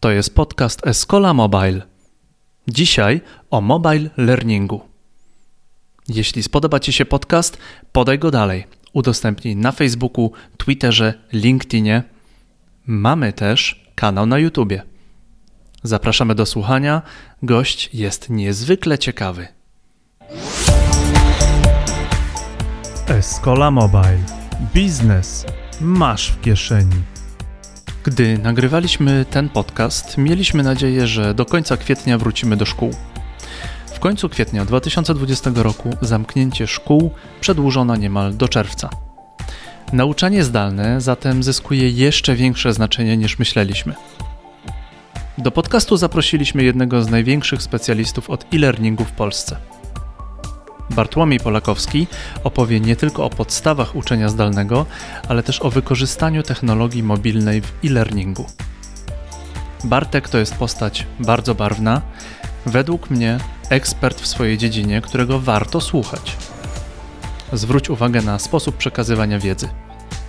To jest podcast Escola Mobile. Dzisiaj o mobile learningu. Jeśli spodoba Ci się podcast, podaj go dalej. Udostępnij na Facebooku, Twitterze, LinkedInie. Mamy też kanał na YouTubie. Zapraszamy do słuchania. Gość jest niezwykle ciekawy. Escola Mobile. Biznes masz w kieszeni. Gdy nagrywaliśmy ten podcast, mieliśmy nadzieję, że do końca kwietnia wrócimy do szkół. W końcu kwietnia 2020 roku zamknięcie szkół przedłużono niemal do czerwca. Nauczanie zdalne zatem zyskuje jeszcze większe znaczenie niż myśleliśmy. Do podcastu zaprosiliśmy jednego z największych specjalistów od e-learningu w Polsce. Bartłomiej Polakowski opowie nie tylko o podstawach uczenia zdalnego, ale też o wykorzystaniu technologii mobilnej w e-learningu. Bartek to jest postać bardzo barwna, według mnie ekspert w swojej dziedzinie, którego warto słuchać. Zwróć uwagę na sposób przekazywania wiedzy.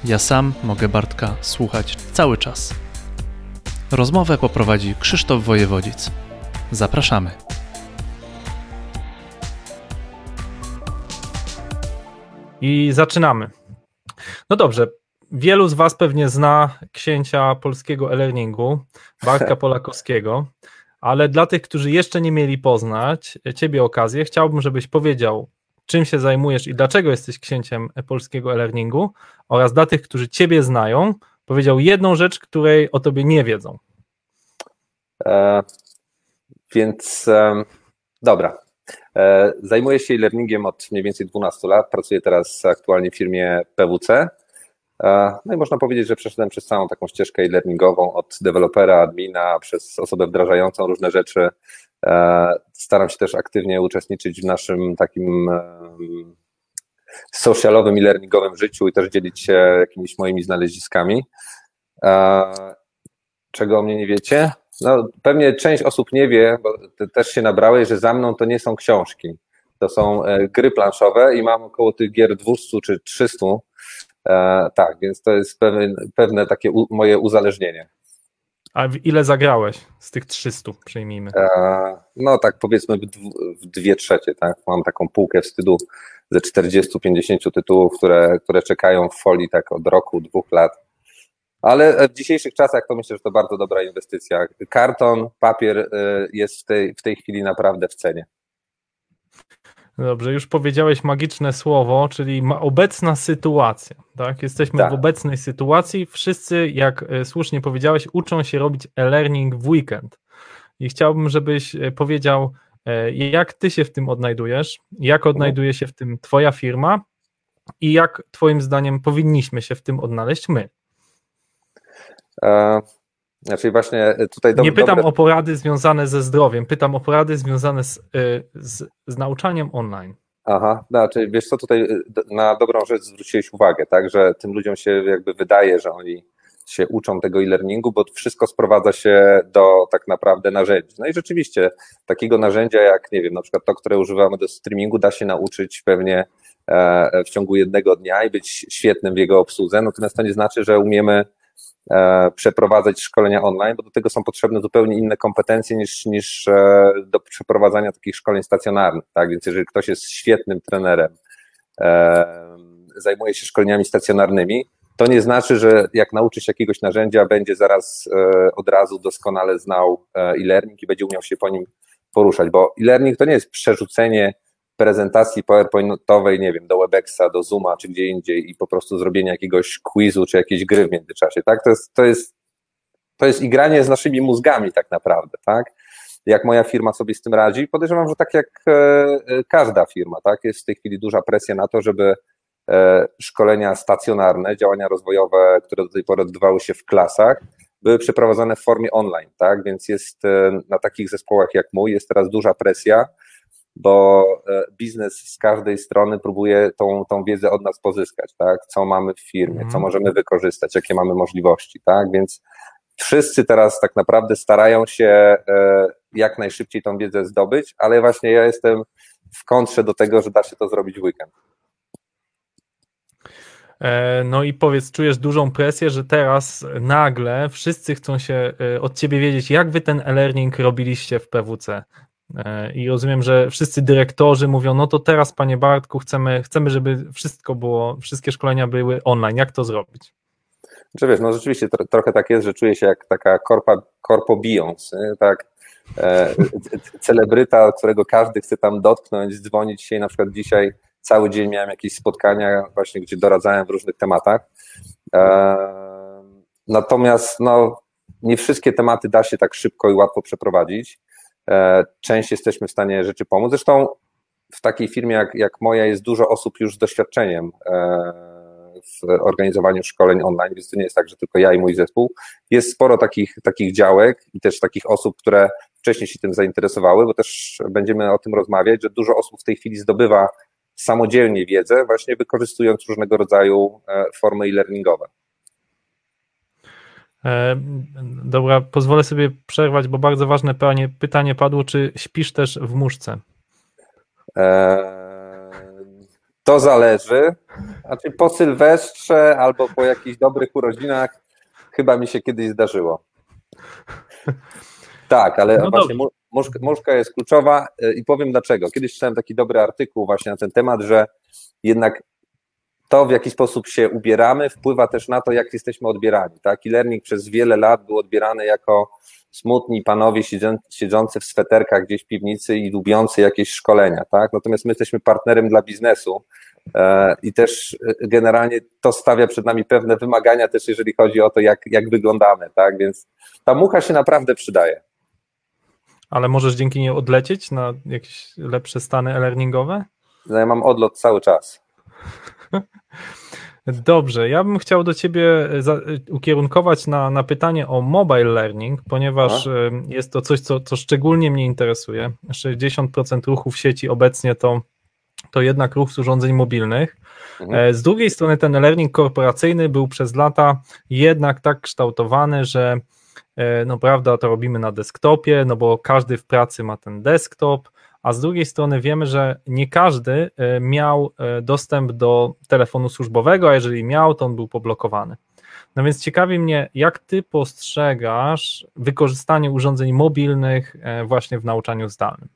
Ja sam mogę Bartka słuchać cały czas. Rozmowę poprowadzi Krzysztof Wojewodzic. Zapraszamy. I zaczynamy. No dobrze, wielu z Was pewnie zna księcia polskiego e-learningu, Bartka Polakowskiego, ale dla tych, którzy jeszcze nie mieli poznać Ciebie okazję, chciałbym, żebyś powiedział, czym się zajmujesz i dlaczego jesteś księciem polskiego e-learningu oraz dla tych, którzy Ciebie znają, powiedział jedną rzecz, której o Tobie nie wiedzą. E, więc e, dobra, zajmuję się e-learningiem od mniej więcej 12 lat. Pracuję teraz aktualnie w firmie PWC. E, no i można powiedzieć, że przeszedłem przez całą taką ścieżkę e-learningową od dewelopera, admina, przez osobę wdrażającą różne rzeczy. E, staram się też aktywnie uczestniczyć w naszym takim socialowym e-learningowym życiu i też dzielić się jakimiś moimi znaleziskami. Czego o mnie nie wiecie? No, pewnie część osób nie wie, bo ty też się nabrałeś, że za mną to nie są książki. To są e, gry planszowe i mam około tych gier 200 czy 300. E, tak, więc to jest pewne, pewne takie u, moje uzależnienie. A ile zagrałeś z tych 300, przyjmijmy? E, no tak powiedzmy w, w dwie trzecie, tak? Mam taką półkę wstydu ze 40-50 tytułów, które, które czekają w folii tak od roku, dwóch lat ale w dzisiejszych czasach to myślę, że to bardzo dobra inwestycja. Karton, papier y, jest w tej, w tej chwili naprawdę w cenie. Dobrze, już powiedziałeś magiczne słowo, czyli obecna sytuacja. Tak? Jesteśmy tak. w obecnej sytuacji. Wszyscy, jak y, słusznie powiedziałeś, uczą się robić e-learning w weekend. I chciałbym, żebyś y, powiedział, jak ty się w tym odnajdujesz, jak odnajduje się w tym twoja firma i jak twoim zdaniem powinniśmy się w tym odnaleźć my. E, znaczy właśnie tutaj do, Nie pytam dobre... o porady związane ze zdrowiem, pytam o porady związane z, e, z, z nauczaniem online. Aha, znaczy wiesz co, tutaj e, na dobrą rzecz zwróciłeś uwagę, tak, że tym ludziom się jakby wydaje, że oni się uczą tego e-learningu, bo wszystko sprowadza się do tak naprawdę narzędzi. No i rzeczywiście takiego narzędzia jak, nie wiem, na przykład to, które używamy do streamingu, da się nauczyć pewnie w ciągu jednego dnia i być świetnym w jego obsłudze, natomiast to nie znaczy, że umiemy E, przeprowadzać szkolenia online, bo do tego są potrzebne zupełnie inne kompetencje niż, niż e, do przeprowadzania takich szkoleń stacjonarnych. Tak? Więc jeżeli ktoś jest świetnym trenerem, e, zajmuje się szkoleniami stacjonarnymi, to nie znaczy, że jak nauczy się jakiegoś narzędzia, będzie zaraz od razu doskonale znał e-learning i będzie umiał się po nim poruszać, bo e-learning to nie jest przerzucenie prezentacji PowerPointowej, nie wiem, do Webexa, do Zooma czy gdzie indziej i po prostu zrobienie jakiegoś quizu czy jakiejś gry w międzyczasie, tak? To jest, to jest, to jest igranie z naszymi mózgami tak naprawdę, tak? Jak moja firma sobie z tym radzi? Podejrzewam, że tak jak e, e, każda firma, tak? Jest w tej chwili duża presja na to, żeby e, szkolenia stacjonarne, działania rozwojowe, które do tej pory odbywały się w klasach, były przeprowadzane w formie online, tak? Więc jest na takich zespołach jak mój, jest teraz duża presja, bo e, biznes z każdej strony próbuje tą, tą wiedzę od nas pozyskać, tak? Co mamy w firmie, co mhm. możemy wykorzystać, jakie mamy możliwości, tak? Więc wszyscy teraz tak naprawdę starają się e, jak najszybciej tą wiedzę zdobyć, ale właśnie ja jestem w kontrze do tego, że da się to zrobić w weekend. E, no i powiedz, czujesz dużą presję, że teraz nagle wszyscy chcą się od ciebie wiedzieć, jak wy ten e-learning robiliście w PWC. E, I rozumiem, że wszyscy dyrektorzy mówią, no to teraz, panie Bartku, chcemy, chcemy żeby wszystko było, wszystkie szkolenia były online. Jak to zrobić? Że wiesz, no rzeczywiście tro, trochę tak jest, że czuję się jak taka korpa, korpo Beyoncé, tak? E, celebryta, którego każdy chce tam dotknąć, dzwonić się na przykład dzisiaj cały dzień miałem jakieś spotkania właśnie, gdzie doradzałem w różnych tematach. E, natomiast no, nie wszystkie tematy da się tak szybko i łatwo przeprowadzić. E, część jesteśmy w stanie rzeczy pomóc. Zresztą w takiej firmie jak, jak moja jest dużo osób już z doświadczeniem e, w organizowaniu szkoleń online, więc to nie jest tak, że tylko ja i mój zespół. Jest sporo takich, takich działek i też takich osób, które wcześniej się tym zainteresowały, bo też będziemy o tym rozmawiać, że dużo osób w tej chwili zdobywa samodzielnie wiedzę, właśnie wykorzystując różnego rodzaju e, formy e-learningowe. E, dobra, pozwolę sobie przerwać, bo bardzo ważne pytanie, pytanie padło, czy śpisz też w muszce? E, to zależy. Znaczy po Sylwestrze albo po jakichś dobrych urodzinach chyba mi się kiedyś zdarzyło. Tak, ale no właśnie muszka, muszka jest kluczowa e, i powiem dlaczego. Kiedyś czytałem taki dobry artykuł właśnie na ten temat, że jednak to, w jaki sposób się ubieramy, wpływa też na to, jak jesteśmy odbierani. Tak? E-learning przez wiele lat był odbierany jako smutni panowie siedzący w sweterkach gdzieś w piwnicy i lubiący jakieś szkolenia. Tak? Natomiast my jesteśmy partnerem dla biznesu e, i też e, generalnie to stawia przed nami pewne wymagania też, jeżeli chodzi o to, jak, jak wyglądamy. Tak? Więc ta mucha się naprawdę przydaje. Ale możesz dzięki niej odlecieć na jakieś lepsze stany e-learningowe? No ja mam odlot cały czas. Dobrze, ja bym chciał do Ciebie ukierunkować na, na pytanie o mobile learning, ponieważ Aha. jest to coś, co, co szczególnie mnie interesuje. 60% ruchu w sieci obecnie to, to jednak ruch z urządzeń mobilnych. Mhm. E, z drugiej strony ten learning korporacyjny był przez lata jednak tak kształtowany, że E, no prawda, to robimy na desktopie, no bo każdy w pracy ma ten desktop, a z drugiej strony wiemy, że nie każdy e, miał e, dostęp do telefonu służbowego, a jeżeli miał, to on był poblokowany. No więc ciekawi mnie, jak ty postrzegasz wykorzystanie urządzeń mobilnych właśnie w nauczaniu zdalnym?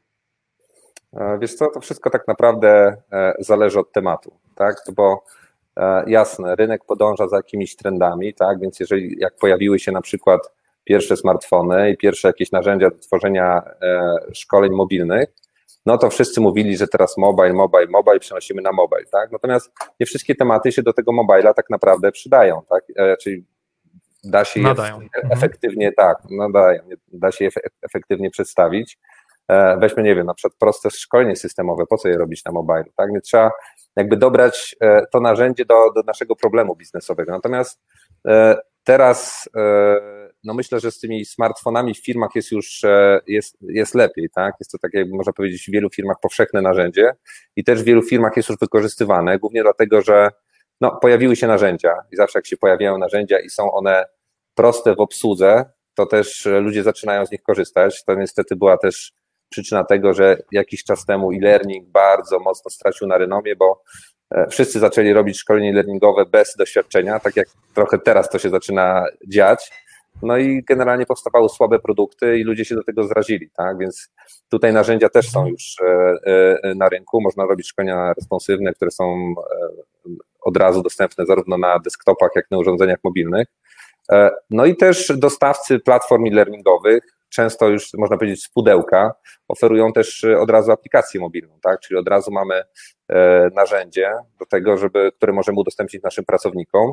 Wiesz co, to wszystko tak naprawdę zależy od tematu, tak? Bo jasne, rynek podąża za jakimiś trendami, tak? Więc jeżeli jak pojawiły się na przykład pierwsze smartfony i pierwsze jakieś narzędzia do tworzenia e, szkoleń mobilnych, no to wszyscy mówili, że teraz mobile, mobile, mobile, przenosimy na mobile, tak? Natomiast nie wszystkie tematy się do tego mobila tak naprawdę przydają, tak? E, czyli da się je mhm. efektywnie, tak, nadają, da się je efektywnie przedstawić. E, weźmy, nie wiem, na przykład proste szkolenie systemowe, po co je robić na mobile, tak? Nie trzeba jakby dobrać to narzędzie do, do naszego problemu biznesowego. Natomiast teraz no myślę, że z tymi smartfonami w firmach jest już e, jest, jest lepiej, tak? Jest to takie, można powiedzieć, w wielu firmach powszechne narzędzie i też w wielu firmach jest już wykorzystywane, głównie dlatego, że no, pojawiły się narzędzia i zawsze jak się pojawiają narzędzia i są one proste w obsłudze, to też ludzie zaczynają z nich korzystać. To niestety była też przyczyna tego, że jakiś czas temu e-learning bardzo mocno stracił na renomie, bo e, wszyscy zaczęli robić szkolenie learningowe bez doświadczenia, tak jak trochę teraz to się zaczyna dziać. No i generalnie powstawały słabe produkty i ludzie się do tego zrazili, tak? Więc tutaj narzędzia też są już e, e, na rynku. Można robić szkolenia responsywne, które są e, od razu dostępne zarówno na desktopach, jak i na urządzeniach mobilnych. No i też dostawcy platform e-learningowych, często już można powiedzieć z pudełka, oferują też od razu aplikację mobilną, tak? Czyli od razu mamy narzędzie do tego, żeby, które możemy udostępnić naszym pracownikom.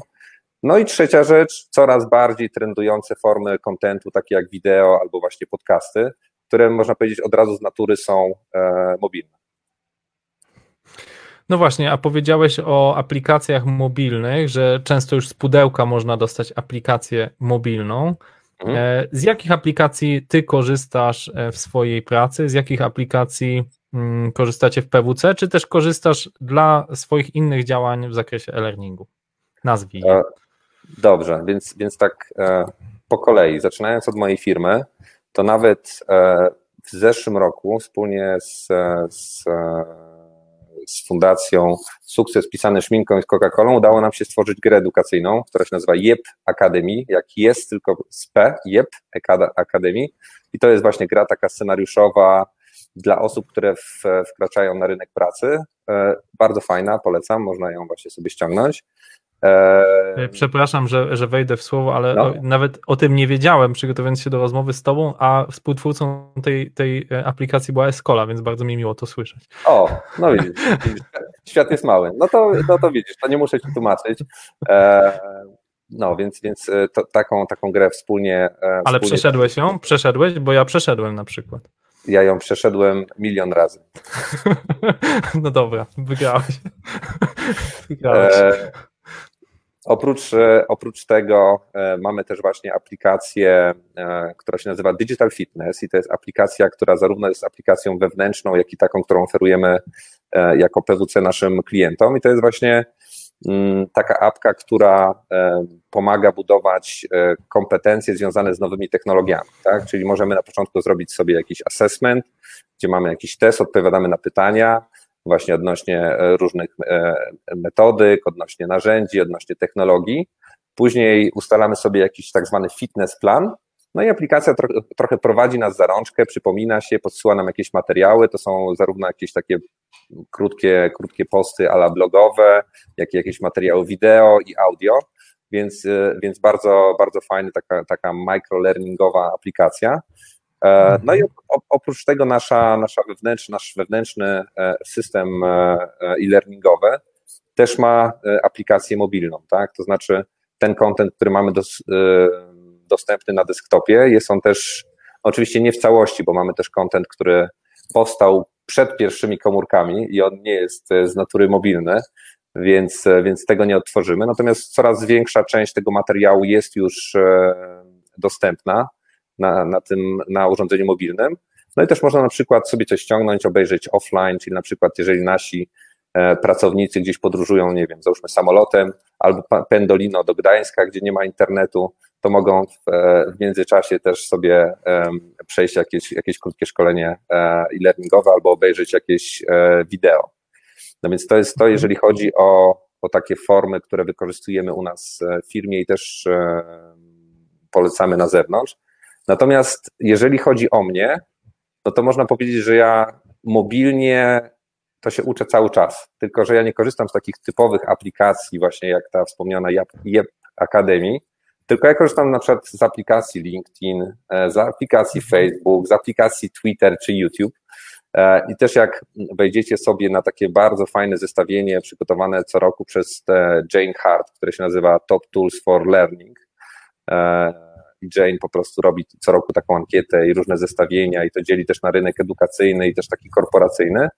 No i trzecia rzecz, coraz bardziej trendujące formy kontentu, takie jak wideo albo właśnie podcasty, które można powiedzieć od razu z natury są e, mobilne. No właśnie, a powiedziałeś o aplikacjach mobilnych, że często już z pudełka można dostać aplikację mobilną. Mhm. E, z jakich aplikacji ty korzystasz e, w swojej pracy? Z jakich aplikacji mm, korzystacie w PWC, czy też korzystasz dla swoich innych działań w zakresie e-learningu? Nazwij. E, Dobrze, więc, więc tak e, po kolei, zaczynając od mojej firmy, to nawet e, w zeszłym roku wspólnie z, z z fundacją Sukces pisany szminką i Coca-Colą udało nam się stworzyć grę edukacyjną, która się nazywa JEP Academy, jak jest tylko z P, JEP Academy i to jest właśnie gra taka scenariuszowa dla osób, które w, wkraczają na rynek pracy. E, bardzo fajna, polecam, można ją właśnie sobie ściągnąć. E, Przepraszam, że, że wejdę w słowo, ale no. nawet o tym nie wiedziałem, przygotowując się do rozmowy z Tobą, a współtwórcą tej, tej e, aplikacji była Escola, więc bardzo mi miło to słyszeć. O, no widzisz, widzisz świat jest mały. No to, no to widzisz, to nie muszę Ci tłumaczyć. E, no, więc, więc to, taką, taką grę wspólnie. Ale wspólnie... przeszedłeś ją? Przeszedłeś? Bo ja przeszedłem na przykład. Ja ją przeszedłem milion razy. No dobra, wygrałeś. wygrałeś. E, Oprócz, e, oprócz tego e, mamy też właśnie aplikację, e, która się nazywa Digital Fitness i to jest aplikacja, która zarówno jest aplikacją wewnętrzną, jak i taką, którą oferujemy jako PWC naszym klientom i to jest właśnie mm, taka apka, która pomaga budować kompetencje związane z nowymi technologiami, tak? Czyli możemy na początku zrobić sobie jakiś assessment, gdzie mamy jakiś test, odpowiadamy na pytania, właśnie odnośnie e, różnych e, metodyk, odnośnie narzędzi, odnośnie technologii. Później ustalamy sobie jakiś tak zwany fitness plan, no i aplikacja tro, trochę prowadzi nas za rączkę, przypomina się, podsyła nam jakieś materiały, to są zarówno jakieś takie krótkie, krótkie posty ala blogowe, jak i jakieś materiały wideo i audio, więc, e, więc bardzo, bardzo fajna taka, taka micro-learningowa aplikacja. E, no i oprócz tego nasza, nasza wewnętrzna, nasz wewnętrzny e, system e, e-learningowy też ma aplikację mobilną, tak? To znaczy ten content, który mamy dos, dostępny na desktopie, jest on też oczywiście nie w całości, bo mamy też content, który powstał przed pierwszymi komórkami i on nie jest z natury mobilny, więc, więc tego nie odtworzymy. Natomiast coraz większa część tego materiału jest już dostępna na, na tym, na urządzeniu mobilnym. No i też można na przykład sobie coś ściągnąć, obejrzeć offline, czyli na przykład jeżeli nasi e, pracownicy gdzieś podróżują, nie wiem, załóżmy samolotem albo pendolino do Gdańska, gdzie nie ma internetu, to mogą w, e, międzyczasie też sobie przejść jakieś, jakieś krótkie szkolenie e, e-learningowe albo obejrzeć jakieś wideo. No więc to jest to, jeżeli chodzi o, o takie formy, które wykorzystujemy u nas w firmie i też polecamy na zewnątrz. Natomiast jeżeli chodzi o mnie, no to można powiedzieć, że ja mobilnie to się uczę cały czas, tylko że ja nie korzystam z takich typowych aplikacji, właśnie jak ta wspomniana Yep Academy, tylko ja korzystam na przykład z aplikacji LinkedIn, e, z aplikacji Facebook, z aplikacji Twitter czy YouTube. E, I też jak wejdziecie sobie na takie bardzo fajne zestawienie przygotowane co roku przez e, Jane Hart, które się nazywa Top Tools for Learning, i Jane po prostu robi co roku taką ankietę i różne zestawienia i to dzieli też na rynek edukacyjny i też taki korporacyjny,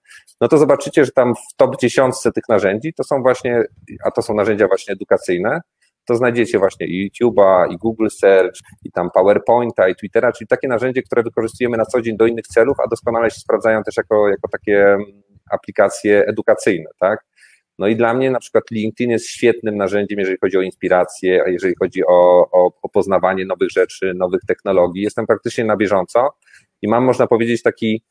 no to zobaczycie, że tam w top dziesiątce tych narzędzi to są właśnie, a to są narzędzia właśnie edukacyjne, to znajdziecie właśnie i YouTube'a, i Google Search, i tam PowerPointa, i Twittera, czyli takie narzędzie, które wykorzystujemy na co dzień do innych celów, a doskonale się sprawdzają też jako, jako takie mm, aplikacje edukacyjne, tak? No i dla mnie na przykład LinkedIn jest świetnym narzędziem, jeżeli chodzi o inspirację, a jeżeli chodzi o, o, o poznawanie nowych rzeczy, nowych technologii. Jestem praktycznie na bieżąco i mam, można powiedzieć, taki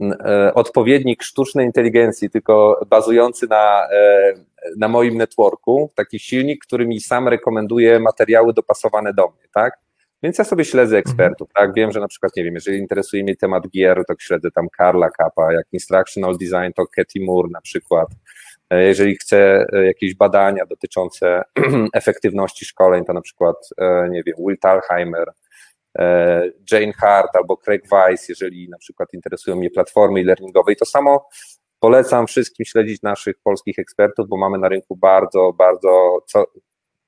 e, odpowiednik sztucznej inteligencji, tylko bazujący na, e, na moim networku, taki silnik, który mi sam rekomenduje materiały dopasowane do mnie, tak? Więc ja sobie śledzę ekspertów, mhm. tak? Wiem, że na przykład, nie wiem, jeżeli interesuje mnie temat gier, to śledzę tam Karla Kappa, jak instructional design, to Katie Moore na przykład. E, jeżeli chcę e, jakieś badania dotyczące efektywności szkoleń, to na przykład, e, nie wiem, Will Talheimer, Jane Hart albo Craig Weiss, jeżeli na przykład interesują mnie platformy e-learningowe. I to samo polecam wszystkim śledzić naszych polskich ekspertów, bo mamy na rynku bardzo, bardzo co,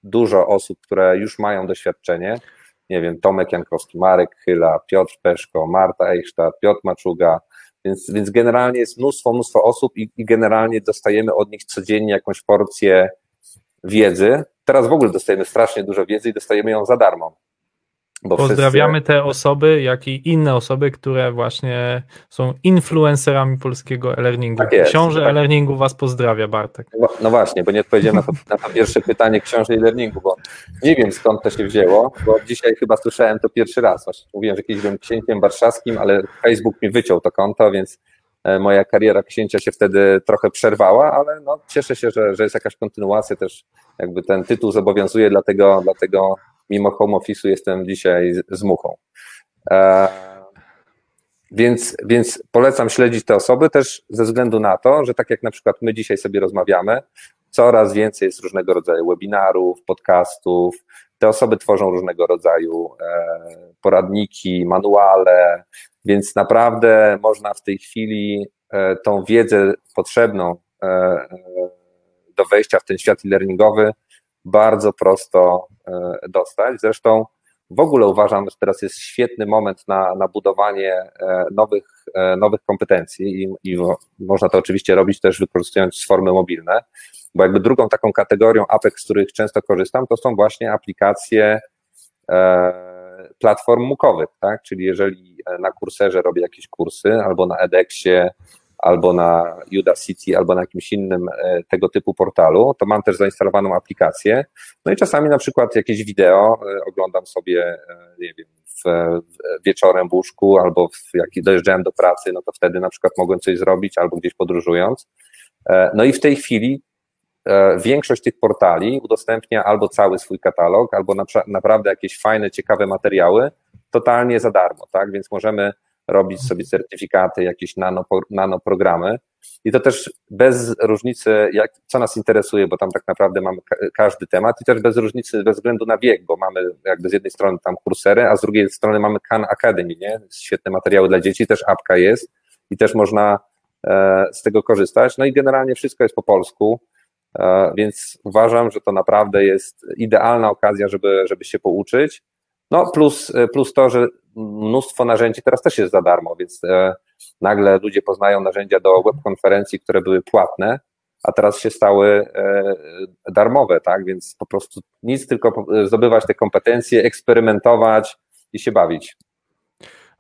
dużo osób, które już mają doświadczenie. Nie wiem, Tomek Jankowski, Marek Chyla, Piotr Peszko, Marta Eichstadt, Piotr Maczuga, więc, więc generalnie jest mnóstwo, mnóstwo osób i, i generalnie dostajemy od nich codziennie jakąś porcję wiedzy. Teraz w ogóle dostajemy strasznie dużo wiedzy i dostajemy ją za darmo. Pozdrawiamy wszyscy... te osoby, jak i inne osoby, które właśnie są influencerami polskiego e-learningu. Tak Książę tak. e-learningu was pozdrawia, Bartek. No, no, właśnie, bo nie odpowiedziałem na to, na to pierwsze pytanie książę e-learningu, bo nie wiem skąd to się wzięło, bo dzisiaj chyba słyszałem to pierwszy raz. Właśnie mówiłem, że kiedyś byłem księciem warszawskim, ale Facebook mi wyciął to konto, więc moja kariera księcia się wtedy trochę przerwała, ale no, cieszę się, że, że jest jakaś kontynuacja też, jakby ten tytuł zobowiązuje, dlatego, dlatego mimo home office'u jestem dzisiaj z, muchą. E, więc, więc polecam śledzić te osoby też ze względu na to, że tak jak na przykład my dzisiaj sobie rozmawiamy, coraz więcej jest różnego rodzaju webinarów, podcastów. Te osoby tworzą różnego rodzaju e, poradniki, manuale, więc naprawdę można w tej chwili e, tą wiedzę potrzebną e, do wejścia w ten świat e-learningowy bardzo prosto dostać. Zresztą w ogóle uważam, że teraz jest świetny moment na, na budowanie nowych, nowych kompetencji i, i można to oczywiście robić też wykorzystując formy mobilne bo jakby drugą taką kategorią apek, z których często korzystam, to są właśnie aplikacje e, platform mukowych, tak? Czyli jeżeli na kurserze robię jakieś kursy, albo na edXie, albo na Udacity, albo na jakimś innym e, tego typu portalu, to mam też zainstalowaną aplikację. No i czasami na przykład jakieś wideo e, oglądam sobie, nie wiem, w, wieczorem w łóżku, albo w, jak dojeżdżałem do pracy, no to wtedy na przykład mogłem coś zrobić, albo gdzieś podróżując. No i w tej chwili E, większość tych portali udostępnia albo cały swój katalog, albo na, naprawdę jakieś fajne, ciekawe materiały totalnie za darmo, tak? Więc możemy robić sobie certyfikaty, jakieś nano, nanoprogramy i to też bez różnicy, jak, co nas interesuje, bo tam tak naprawdę mamy każdy temat i też bez różnicy, bez względu na wiek, bo mamy jakby z jednej strony tam kursery, a z drugiej strony mamy Khan Academy, nie? Świetne materiały dla dzieci, też apka jest i też można e, z tego korzystać. No i generalnie wszystko jest po polsku. E, więc uważam, że to naprawdę jest idealna okazja, żeby, żeby się pouczyć. No plus, plus to, że mnóstwo narzędzi teraz też jest za darmo, więc e, nagle ludzie poznają narzędzia do webkonferencji, które były płatne, a teraz się stały e, darmowe, tak? Więc po prostu nic, tylko zdobywać te kompetencje, eksperymentować i się bawić.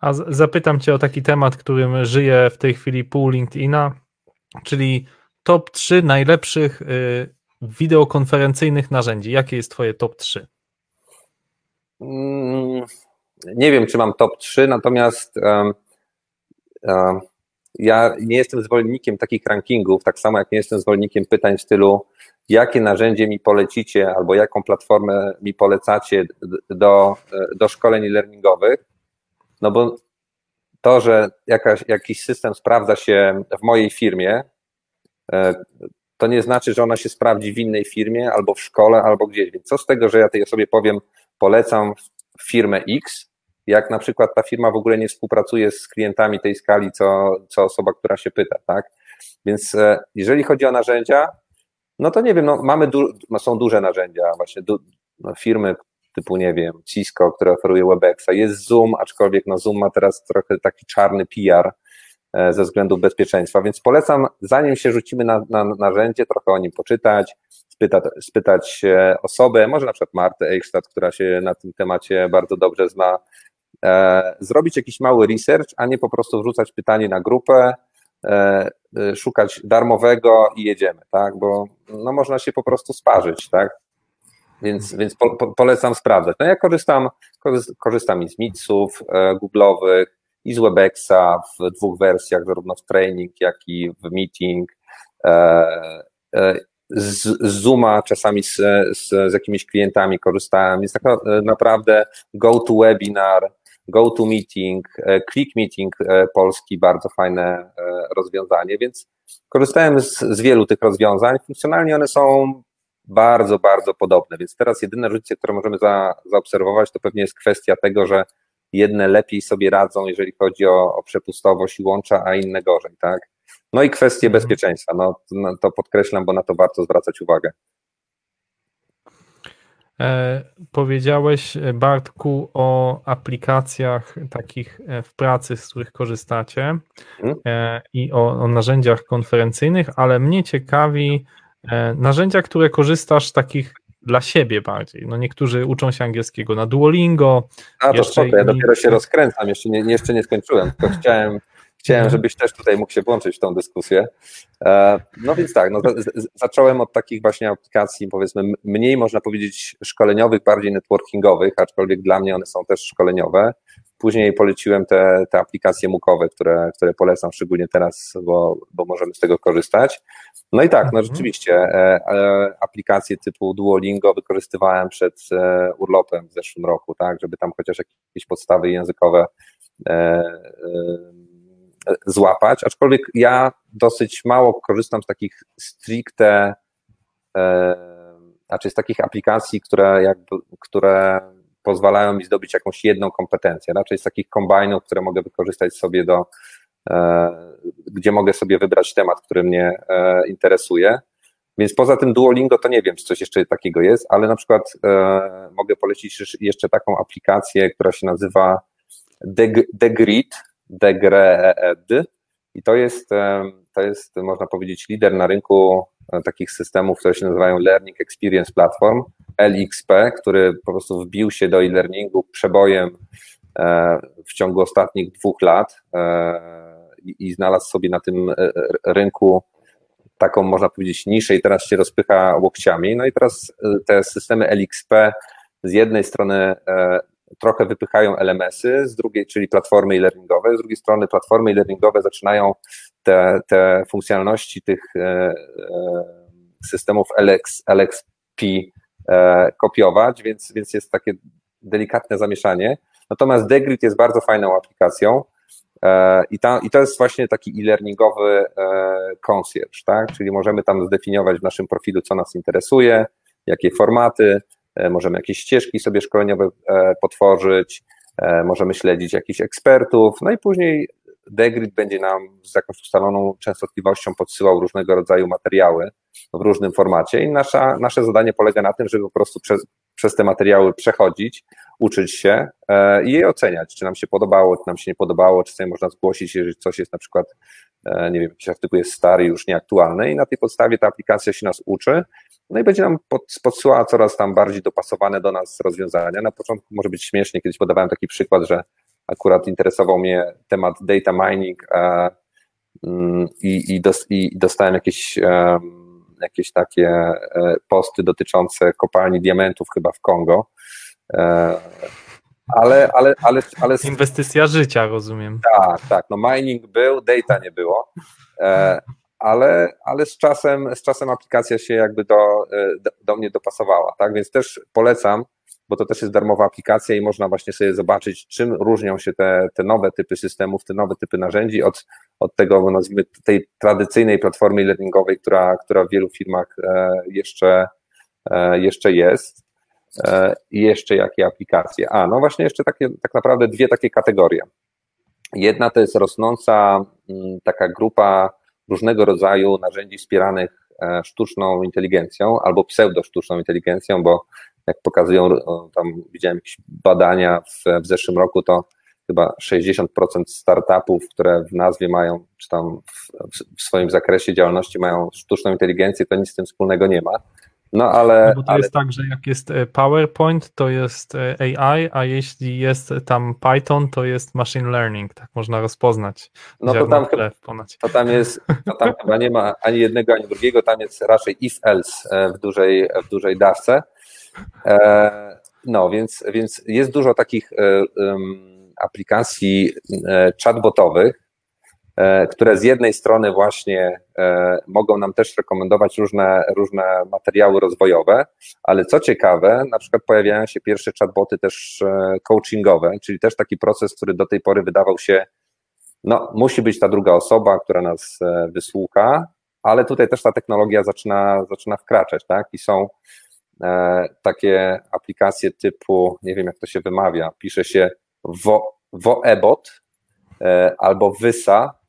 A zapytam Cię o taki temat, którym żyje w tej chwili pół LinkedIna, czyli top 3 najlepszych y, wideokonferencyjnych narzędzi. Jakie jest Twoje top 3? Nie wiem, czy mam top 3, natomiast ja nie jestem zwolennikiem takich rankingów, tak samo jak nie jestem zwolennikiem pytań w stylu, jakie narzędzie mi polecicie albo jaką platformę mi polecacie do, do szkoleń learningowych, no bo to, że jakaś, jakiś system sprawdza się w mojej firmie, E, to nie znaczy, że ona się sprawdzi w innej firmie, albo w szkole, albo gdzieś. Więc co z tego, że ja tej osobie powiem, polecam firmę X, jak na przykład ta firma w ogóle nie współpracuje z klientami tej skali, co, co osoba, która się pyta, tak? Więc e, jeżeli chodzi o narzędzia, no to nie wiem, no mamy du no są duże narzędzia, właśnie du no firmy typu, nie wiem, Cisco, które oferuje WebExa, jest Zoom, aczkolwiek no Zoom ma teraz trochę taki czarny PR, E, ze względów bezpieczeństwa. Więc polecam, zanim się rzucimy na, na narzędzie, trochę o nim poczytać, spytać, spytać osobę, może na przykład Martę Eichstadt, która się na tym temacie bardzo dobrze zna, e, zrobić jakiś mały research, a nie po prostu wrzucać pytanie na grupę, e, szukać darmowego i jedziemy, tak, bo no, można się po prostu sparzyć, tak, więc, więc po, po, polecam sprawdzać. No ja korzystam, korzystam i z Mitsów Google'owych, i z Webexa w dwóch wersjach, zarówno w training, jak i w meeting. E, e, z, Zooma czasami z, z, z jakimiś klientami korzystałem, więc tak naprawdę go to webinar, go to meeting, e, click meeting polski, bardzo fajne rozwiązanie, więc korzystałem z, z wielu tych rozwiązań. Funkcjonalnie one są bardzo, bardzo podobne, więc teraz jedyne różnice, które możemy za, zaobserwować, to pewnie jest kwestia tego, że jedne lepiej sobie radzą, jeżeli chodzi o, o przepustowość i łącza, a inne gorzej, tak? No i kwestie mhm. bezpieczeństwa, no, no to podkreślam, bo na to warto zwracać uwagę. E, powiedziałeś, Bartku, o aplikacjach takich e, w pracy, z których korzystacie hmm? e, i o, o, narzędziach konferencyjnych, ale mnie ciekawi e, narzędzia, które korzystasz takich dla siebie bardziej. No niektórzy uczą się angielskiego na Duolingo. A to spoko, ja dopiero się rozkręcam, jeszcze nie, jeszcze nie skończyłem, tylko chciałem, chciałem, żebyś też tutaj mógł się włączyć w tą dyskusję. E, no więc tak, no, zacząłem od takich właśnie aplikacji, powiedzmy, mniej można powiedzieć szkoleniowych, bardziej networkingowych, aczkolwiek dla mnie one są też szkoleniowe. Później poleciłem te, te aplikacje mukowe, które, które polecam szczególnie teraz, bo, bo możemy z tego korzystać. No i tak, no mhm. rzeczywiście, e, e, aplikacje typu Duolingo wykorzystywałem przed urlopem w zeszłym roku, tak, żeby tam chociaż jakieś podstawy językowe złapać, aczkolwiek ja dosyć mało korzystam z takich stricte, znaczy z takich aplikacji, które jakby, które pozwalają mi zdobyć jakąś jedną kompetencję, raczej z takich kombajnów, które mogę wykorzystać sobie do, e, gdzie mogę sobie wybrać temat, który mnie e, interesuje. Więc poza tym Duolingo to nie wiem, czy coś jeszcze takiego jest, ale na przykład e, mogę polecić jeszcze taką aplikację, która się nazywa Degrid, Degreed i to jest, to jest, można powiedzieć, lider na rynku takich systemów, które się nazywają Learning Experience Platform, LXP, który po prostu wbił się do e-learningu przebojem e, w ciągu ostatnich dwóch lat e, i znalazł sobie na tym e, rynku taką, można powiedzieć, niszę i teraz się rozpycha łokciami. No i teraz te systemy LXP z jednej strony trochę wypychają LMS-y, z drugiej, czyli platformy e-learningowe, z drugiej strony platformy e-learningowe zaczynają te, te funkcjonalności tych systemów LX, LXP E, kopiować, więc, więc jest takie delikatne zamieszanie. Natomiast Degrid jest bardzo fajną aplikacją e, i, ta, i to jest właśnie taki e-learningowy e, concierge, tak? czyli możemy tam zdefiniować w naszym profilu, co nas interesuje, jakie formaty, możemy jakieś ścieżki sobie szkoleniowe potworzyć, możemy śledzić jakichś ekspertów, no i później Degrid będzie nam z jakąś ustaloną częstotliwością podsyłał różnego rodzaju materiały w różnym formacie i nasza, nasze zadanie polega na tym, żeby po prostu przez, przez te materiały przechodzić, uczyć się e, i je oceniać, czy nam się podobało, czy nam się nie podobało, czy sobie można zgłosić, jeżeli coś jest na przykład, e, nie wiem, jakiś artykuł jest stary, już nieaktualny i na tej podstawie ta aplikacja się nas uczy, no i będzie nam pod, podsyłała coraz tam bardziej dopasowane do nas rozwiązania. Na początku może być śmiesznie, kiedyś podawałem taki przykład, że akurat interesował mnie temat data mining mm, i, i, dos, i dostałem jakieś, jakieś takie e, posty dotyczące kopalni diamentów chyba w Kongo. E, ale, ale, ale, ale... Inwestycja życia, rozumiem. Tak, tak. No mining był, data nie było. E, ale, ale z czasem, z czasem aplikacja się jakby do, do, do mnie dopasowała, tak? Więc też polecam bo to też jest darmowa aplikacja i można właśnie sobie zobaczyć, czym różnią się te, te nowe typy systemów, te nowe typy narzędzi od, od tego, nazwijmy, tej tradycyjnej platformy learningowej, która, która w wielu firmach e, jeszcze, e, jeszcze jest. E, I jeszcze jakie aplikacje? A, no właśnie jeszcze takie, tak naprawdę dwie takie kategorie. Jedna to jest rosnąca mm, taka grupa różnego rodzaju narzędzi wspieranych sztuczną inteligencją albo pseudo-sztuczną inteligencją, bo jak pokazują, tam widziałem jakieś badania w, w zeszłym roku, to chyba 60% startupów, które w nazwie mają, czy tam w, w, swoim zakresie działalności mają sztuczną inteligencję, to nic z tym wspólnego nie ma. No ale. No bo to ale... jest tak, że jak jest e, PowerPoint, to jest e, AI, a jeśli jest tam Python, to jest machine learning, tak można rozpoznać. No to tam, to tam jest, to tam chyba nie ma ani jednego, ani drugiego, tam jest raczej if-else e, w dużej, w dużej dawce. No, więc, więc jest dużo takich aplikacji chatbotowych, które z jednej strony właśnie mogą nam też rekomendować różne, różne materiały rozwojowe, ale co ciekawe, na przykład pojawiają się pierwsze chatboty też coachingowe, czyli też taki proces, który do tej pory wydawał się, no musi być ta druga osoba, która nas wysłucha, ale tutaj też ta technologia zaczyna, zaczyna wkraczać, tak? I są E, takie aplikacje typu, nie wiem jak to się wymawia, pisze się Vo, Voebot e, albo Wysa e,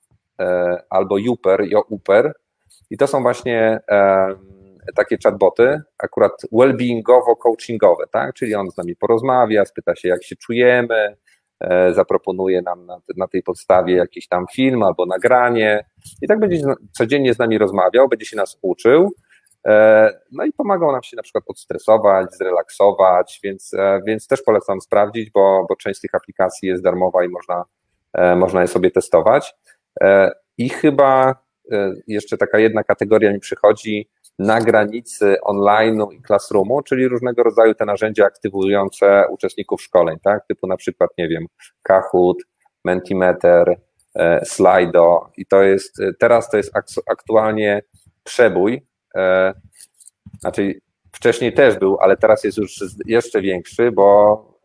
albo Uper, Uper i to są właśnie takie chatboty, akurat well-beingowo-coachingowe, tak? Czyli on z nami porozmawia, spyta się, jak się czujemy, zaproponuje nam na, na, tej podstawie jakiś tam film albo nagranie i tak będzie codziennie z nami rozmawiał, będzie się nas uczył, E, no i pomagał nam się na przykład odstresować, zrelaksować, więc, e, więc też polecam sprawdzić, bo, bo część z tych aplikacji jest darmowa i można, e, można je sobie testować. I chyba jeszcze taka jedna kategoria mi przychodzi, na granicy online'u i classroomu, czyli różnego rodzaju te narzędzia aktywujące uczestników szkoleń, tak? Typu na przykład, nie wiem, Kahoot, Mentimeter, e, Slido i to jest, teraz to jest aktualnie przebój, e, znaczy wcześniej też był, ale teraz jest już jeszcze większy, bo e,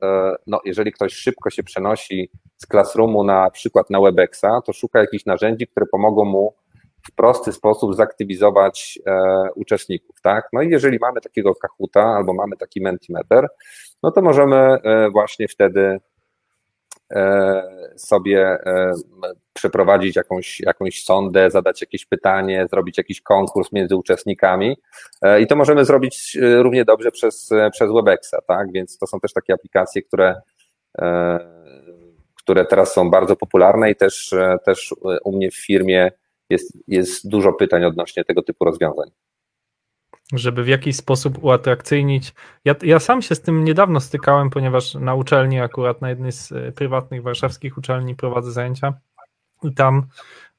no, jeżeli ktoś szybko się przenosi z Classroomu na przykład na Webexa, to szuka jakichś narzędzi, które pomogą mu w prosty sposób zaktywizować e, uczestników, tak? No i jeżeli mamy takiego Kahoota albo mamy taki Mentimeter, no to możemy e, właśnie wtedy e, sobie e, przeprowadzić jakąś, jakąś sondę, zadać jakieś pytanie, zrobić jakiś konkurs między uczestnikami e, i to możemy zrobić e, równie dobrze przez, przez Webexa, tak? Więc to są też takie aplikacje, które które teraz są bardzo popularne i też, też u mnie w firmie jest, jest dużo pytań odnośnie tego typu rozwiązań. Żeby w jakiś sposób uatrakcyjnić. Ja, ja sam się z tym niedawno stykałem, ponieważ na uczelni, akurat na jednej z e, prywatnych warszawskich uczelni prowadzę zajęcia i tam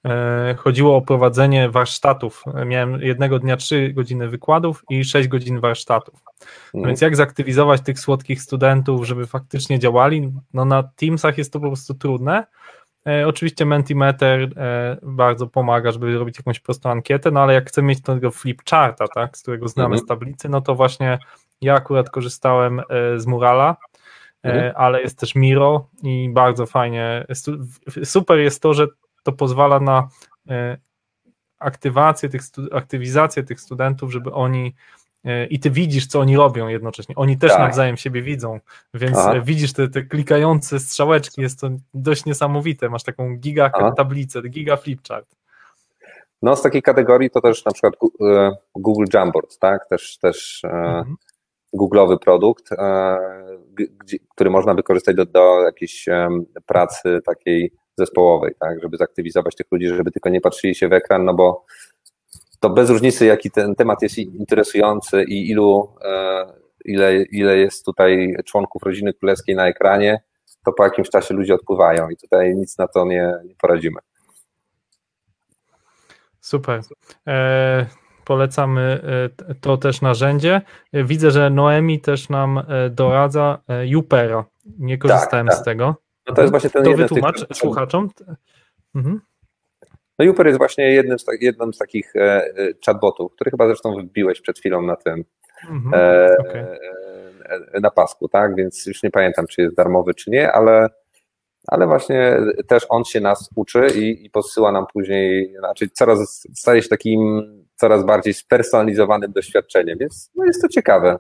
e, chodziło o prowadzenie warsztatów. Miałem jednego dnia 3 godziny wykładów i 6 godzin warsztatów. No mhm. Więc jak zaktywizować tych słodkich studentów, żeby faktycznie działali? No na Teamsach jest to po prostu trudne, oczywiście Mentimeter e, bardzo pomaga, żeby zrobić jakąś prostą ankietę, no ale jak chcemy mieć tego flipcharta, tak, z którego znamy mhm. z tablicy, no to właśnie ja akurat korzystałem e, z Murala, mhm. ale jest też Miro i bardzo fajnie. Super jest to, że to pozwala na aktywację tych, aktywizację tych studentów, żeby oni i ty widzisz, co oni robią jednocześnie. Oni też tak. nawzajem siebie widzą, więc Aha. widzisz te, te klikające strzałeczki, jest to dość niesamowite. Masz taką giga Aha. tablicę, giga flipchart. No z takiej kategorii to też na przykład e, Google Jamboard, tak? Też, też e, mhm. Google'owy produkt, e, który można wykorzystać do, do jakiejś pracy takiej zespołowej, tak? Żeby zaktywizować tych ludzi, żeby tylko nie patrzyli się w ekran, no bo to bez różnicy, jaki ten temat jest interesujący i ilu, e, ile, ile jest tutaj członków rodziny królewskiej na ekranie, to po jakimś czasie ludzie odpływają i tutaj nic na to nie, nie poradzimy. Super. E, polecamy e, to też narzędzie. Widzę, że Noemi też nam e, doradza Jupera. Nie korzystałem tak, tak. z tego. No to jest właśnie ten to wytłumacz tych... słuchaczom. Mhm. No Uper jest właśnie jednym z, jednym z takich e, e, chatbotów, który chyba zresztą wybiłeś przed chwilą na tym mhm, e, okay. e, na pasku, tak? Więc już nie pamiętam, czy jest darmowy, czy nie, ale, ale właśnie też on się nas uczy i, i podsyła nam później, znaczy coraz staje się takim coraz bardziej spersonalizowanym doświadczeniem, więc no jest to ciekawe.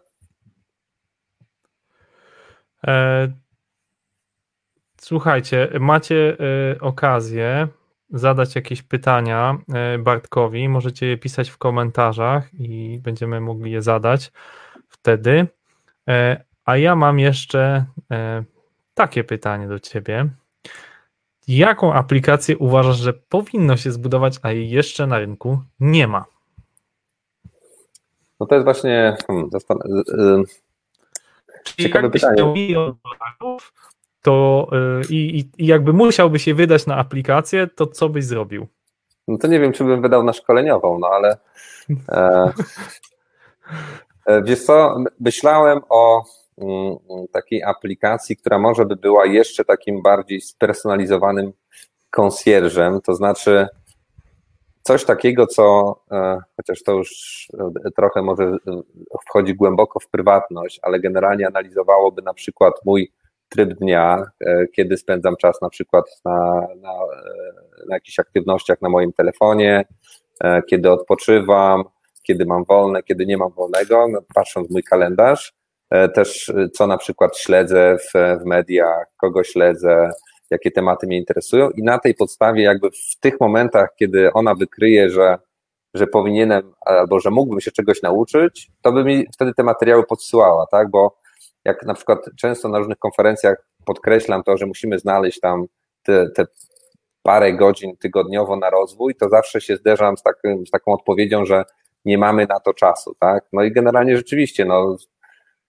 Słuchajcie, macie okazję zadać jakieś pytania e, Bartkowi, możecie je pisać w komentarzach i będziemy mogli je zadać wtedy. E, a ja mam jeszcze e, takie pytanie do Ciebie. Jaką aplikację uważasz, że powinno się zbudować, a jej jeszcze na rynku nie ma? No to jest właśnie hmm, ciekawe pytanie. Milion dolarów, to y, i, i jakby musiałby się wydać na aplikację, to co byś zrobił? No to nie wiem, czy bym wydał na szkoleniową, no ale e, e wiesz co, myślałem o mm, takiej aplikacji, która może by była jeszcze takim bardziej spersonalizowanym konsjerżem, to znaczy coś takiego, co e, chociaż to już e, trochę może wchodzi głęboko w prywatność, ale generalnie analizowałoby na przykład mój tryb dnia, e, kiedy spędzam czas na przykład na, na, e, na jakichś aktywnościach na moim telefonie, e, kiedy odpoczywam, kiedy mam wolne, kiedy nie mam wolnego, no, patrząc w mój kalendarz, też co na przykład śledzę w, w mediach, kogo śledzę, jakie tematy mnie interesują i na tej podstawie jakby w tych momentach, kiedy ona wykryje, że, że powinienem albo że mógłbym się czegoś nauczyć, to by mi wtedy te materiały podsyłała, tak, bo jak na przykład często na różnych konferencjach podkreślam to, że musimy znaleźć tam te, te parę godzin tygodniowo na rozwój, to zawsze się zderzam z, takim, z taką odpowiedzią, że nie mamy na to czasu, tak? No i generalnie rzeczywiście, no,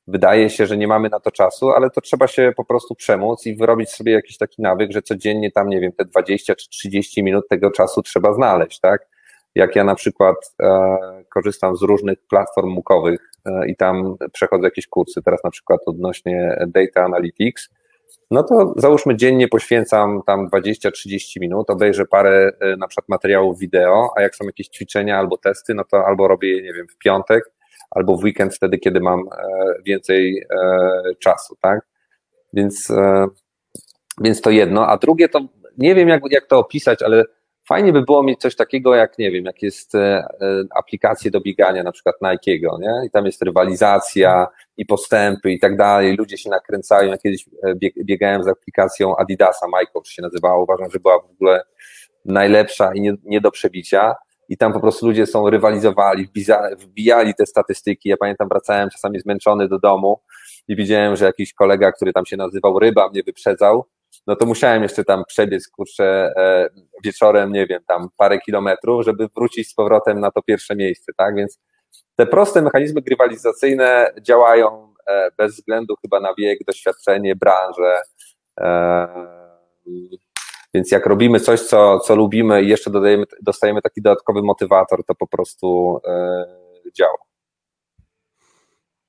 wydaje się, że nie mamy na to czasu, ale to trzeba się po prostu przemóc i wyrobić sobie jakiś taki nawyk, że codziennie tam, nie wiem, te 20 czy 30 minut tego czasu trzeba znaleźć, tak? Jak ja na przykład e, korzystam z różnych platform mukowych i tam przechodzę jakieś kursy, teraz na przykład odnośnie Data Analytics, no to załóżmy dziennie poświęcam tam 20-30 minut, obejrzę parę na przykład materiałów wideo, a jak są jakieś ćwiczenia albo testy, no to albo robię je, nie wiem, w piątek, albo w weekend wtedy, kiedy mam więcej czasu, tak? Więc, więc to jedno, a drugie to nie wiem jak, jak to opisać, ale fajnie by było mieć coś takiego jak, nie wiem, jak jest e, e, aplikacje do biegania, na przykład Nike'ego, nie? I tam jest rywalizacja i postępy i tak dalej, ludzie się nakręcają. Ja kiedyś e, biegałem z aplikacją Adidasa, MyCoach się nazywała, uważam, że była w ogóle najlepsza i nie, nie do przebicia i tam po prostu ludzie są rywalizowali, wbijali te statystyki. Ja pamiętam, wracałem czasami zmęczony do domu i widziałem, że jakiś kolega, który tam się nazywał Ryba, mnie wyprzedzał no to musiałem jeszcze tam przebiec, kurczę, e, wieczorem, nie wiem, tam parę kilometrów, żeby wrócić z powrotem na to pierwsze miejsce, tak? Więc te proste mechanizmy grywalizacyjne działają e, bez względu chyba na wiek, doświadczenie, branżę. E, więc jak robimy coś, co, co lubimy i jeszcze dodajemy, dostajemy taki dodatkowy motywator, to po prostu działa.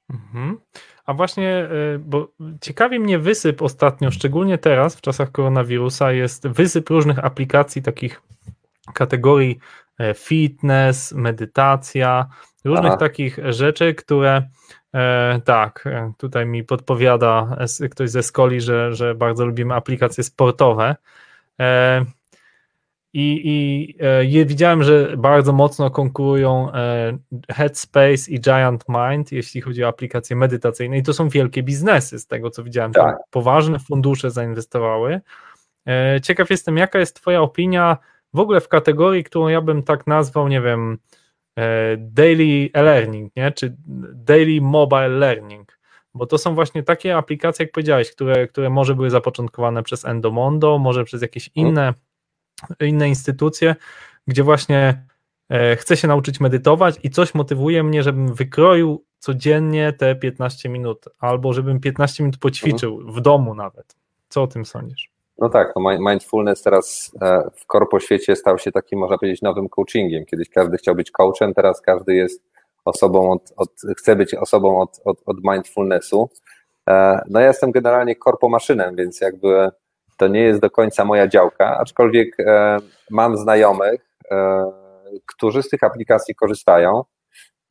Mhm. A właśnie, y, bo ciekawi mnie wysyp ostatnio, szczególnie teraz w czasach koronawirusa, jest wysyp różnych aplikacji, takich kategorii e, fitness, medytacja, różnych Aha. takich rzeczy, które e, tak, e, tutaj mi podpowiada ktoś ze Skoli, że, że bardzo lubimy aplikacje sportowe. I, i e, widziałem, że bardzo mocno konkurują e, Headspace i Giant Mind, jeśli chodzi o aplikacje medytacyjne. I to są wielkie biznesy, z tego co widziałem. Tak. Poważne fundusze zainwestowały. E, ciekaw jestem, jaka jest Twoja opinia w ogóle w kategorii, którą ja bym tak nazwał, nie wiem, e, daily learning, nie? czy daily mobile learning. Bo to są właśnie takie aplikacje, jak powiedziałeś, które, które może były zapoczątkowane przez Endomondo, może przez jakieś mhm. inne inne instytucje, gdzie właśnie e, chcę się nauczyć medytować i coś motywuje mnie, żebym wykroił codziennie te 15 minut, albo żebym 15 minut poćwiczył mhm. w domu nawet. Co o tym sądzisz? No tak, no mindfulness teraz e, w korpo świecie stał się takim, można powiedzieć, nowym coachingiem. Kiedyś każdy chciał być coachem, teraz każdy jest osobą od, od chce być osobą od, od, od mindfulnessu. E, no ja jestem generalnie korpo maszynem, więc jakby to nie jest do końca moja działka, aczkolwiek e, mam znajomych, e, którzy z tych aplikacji korzystają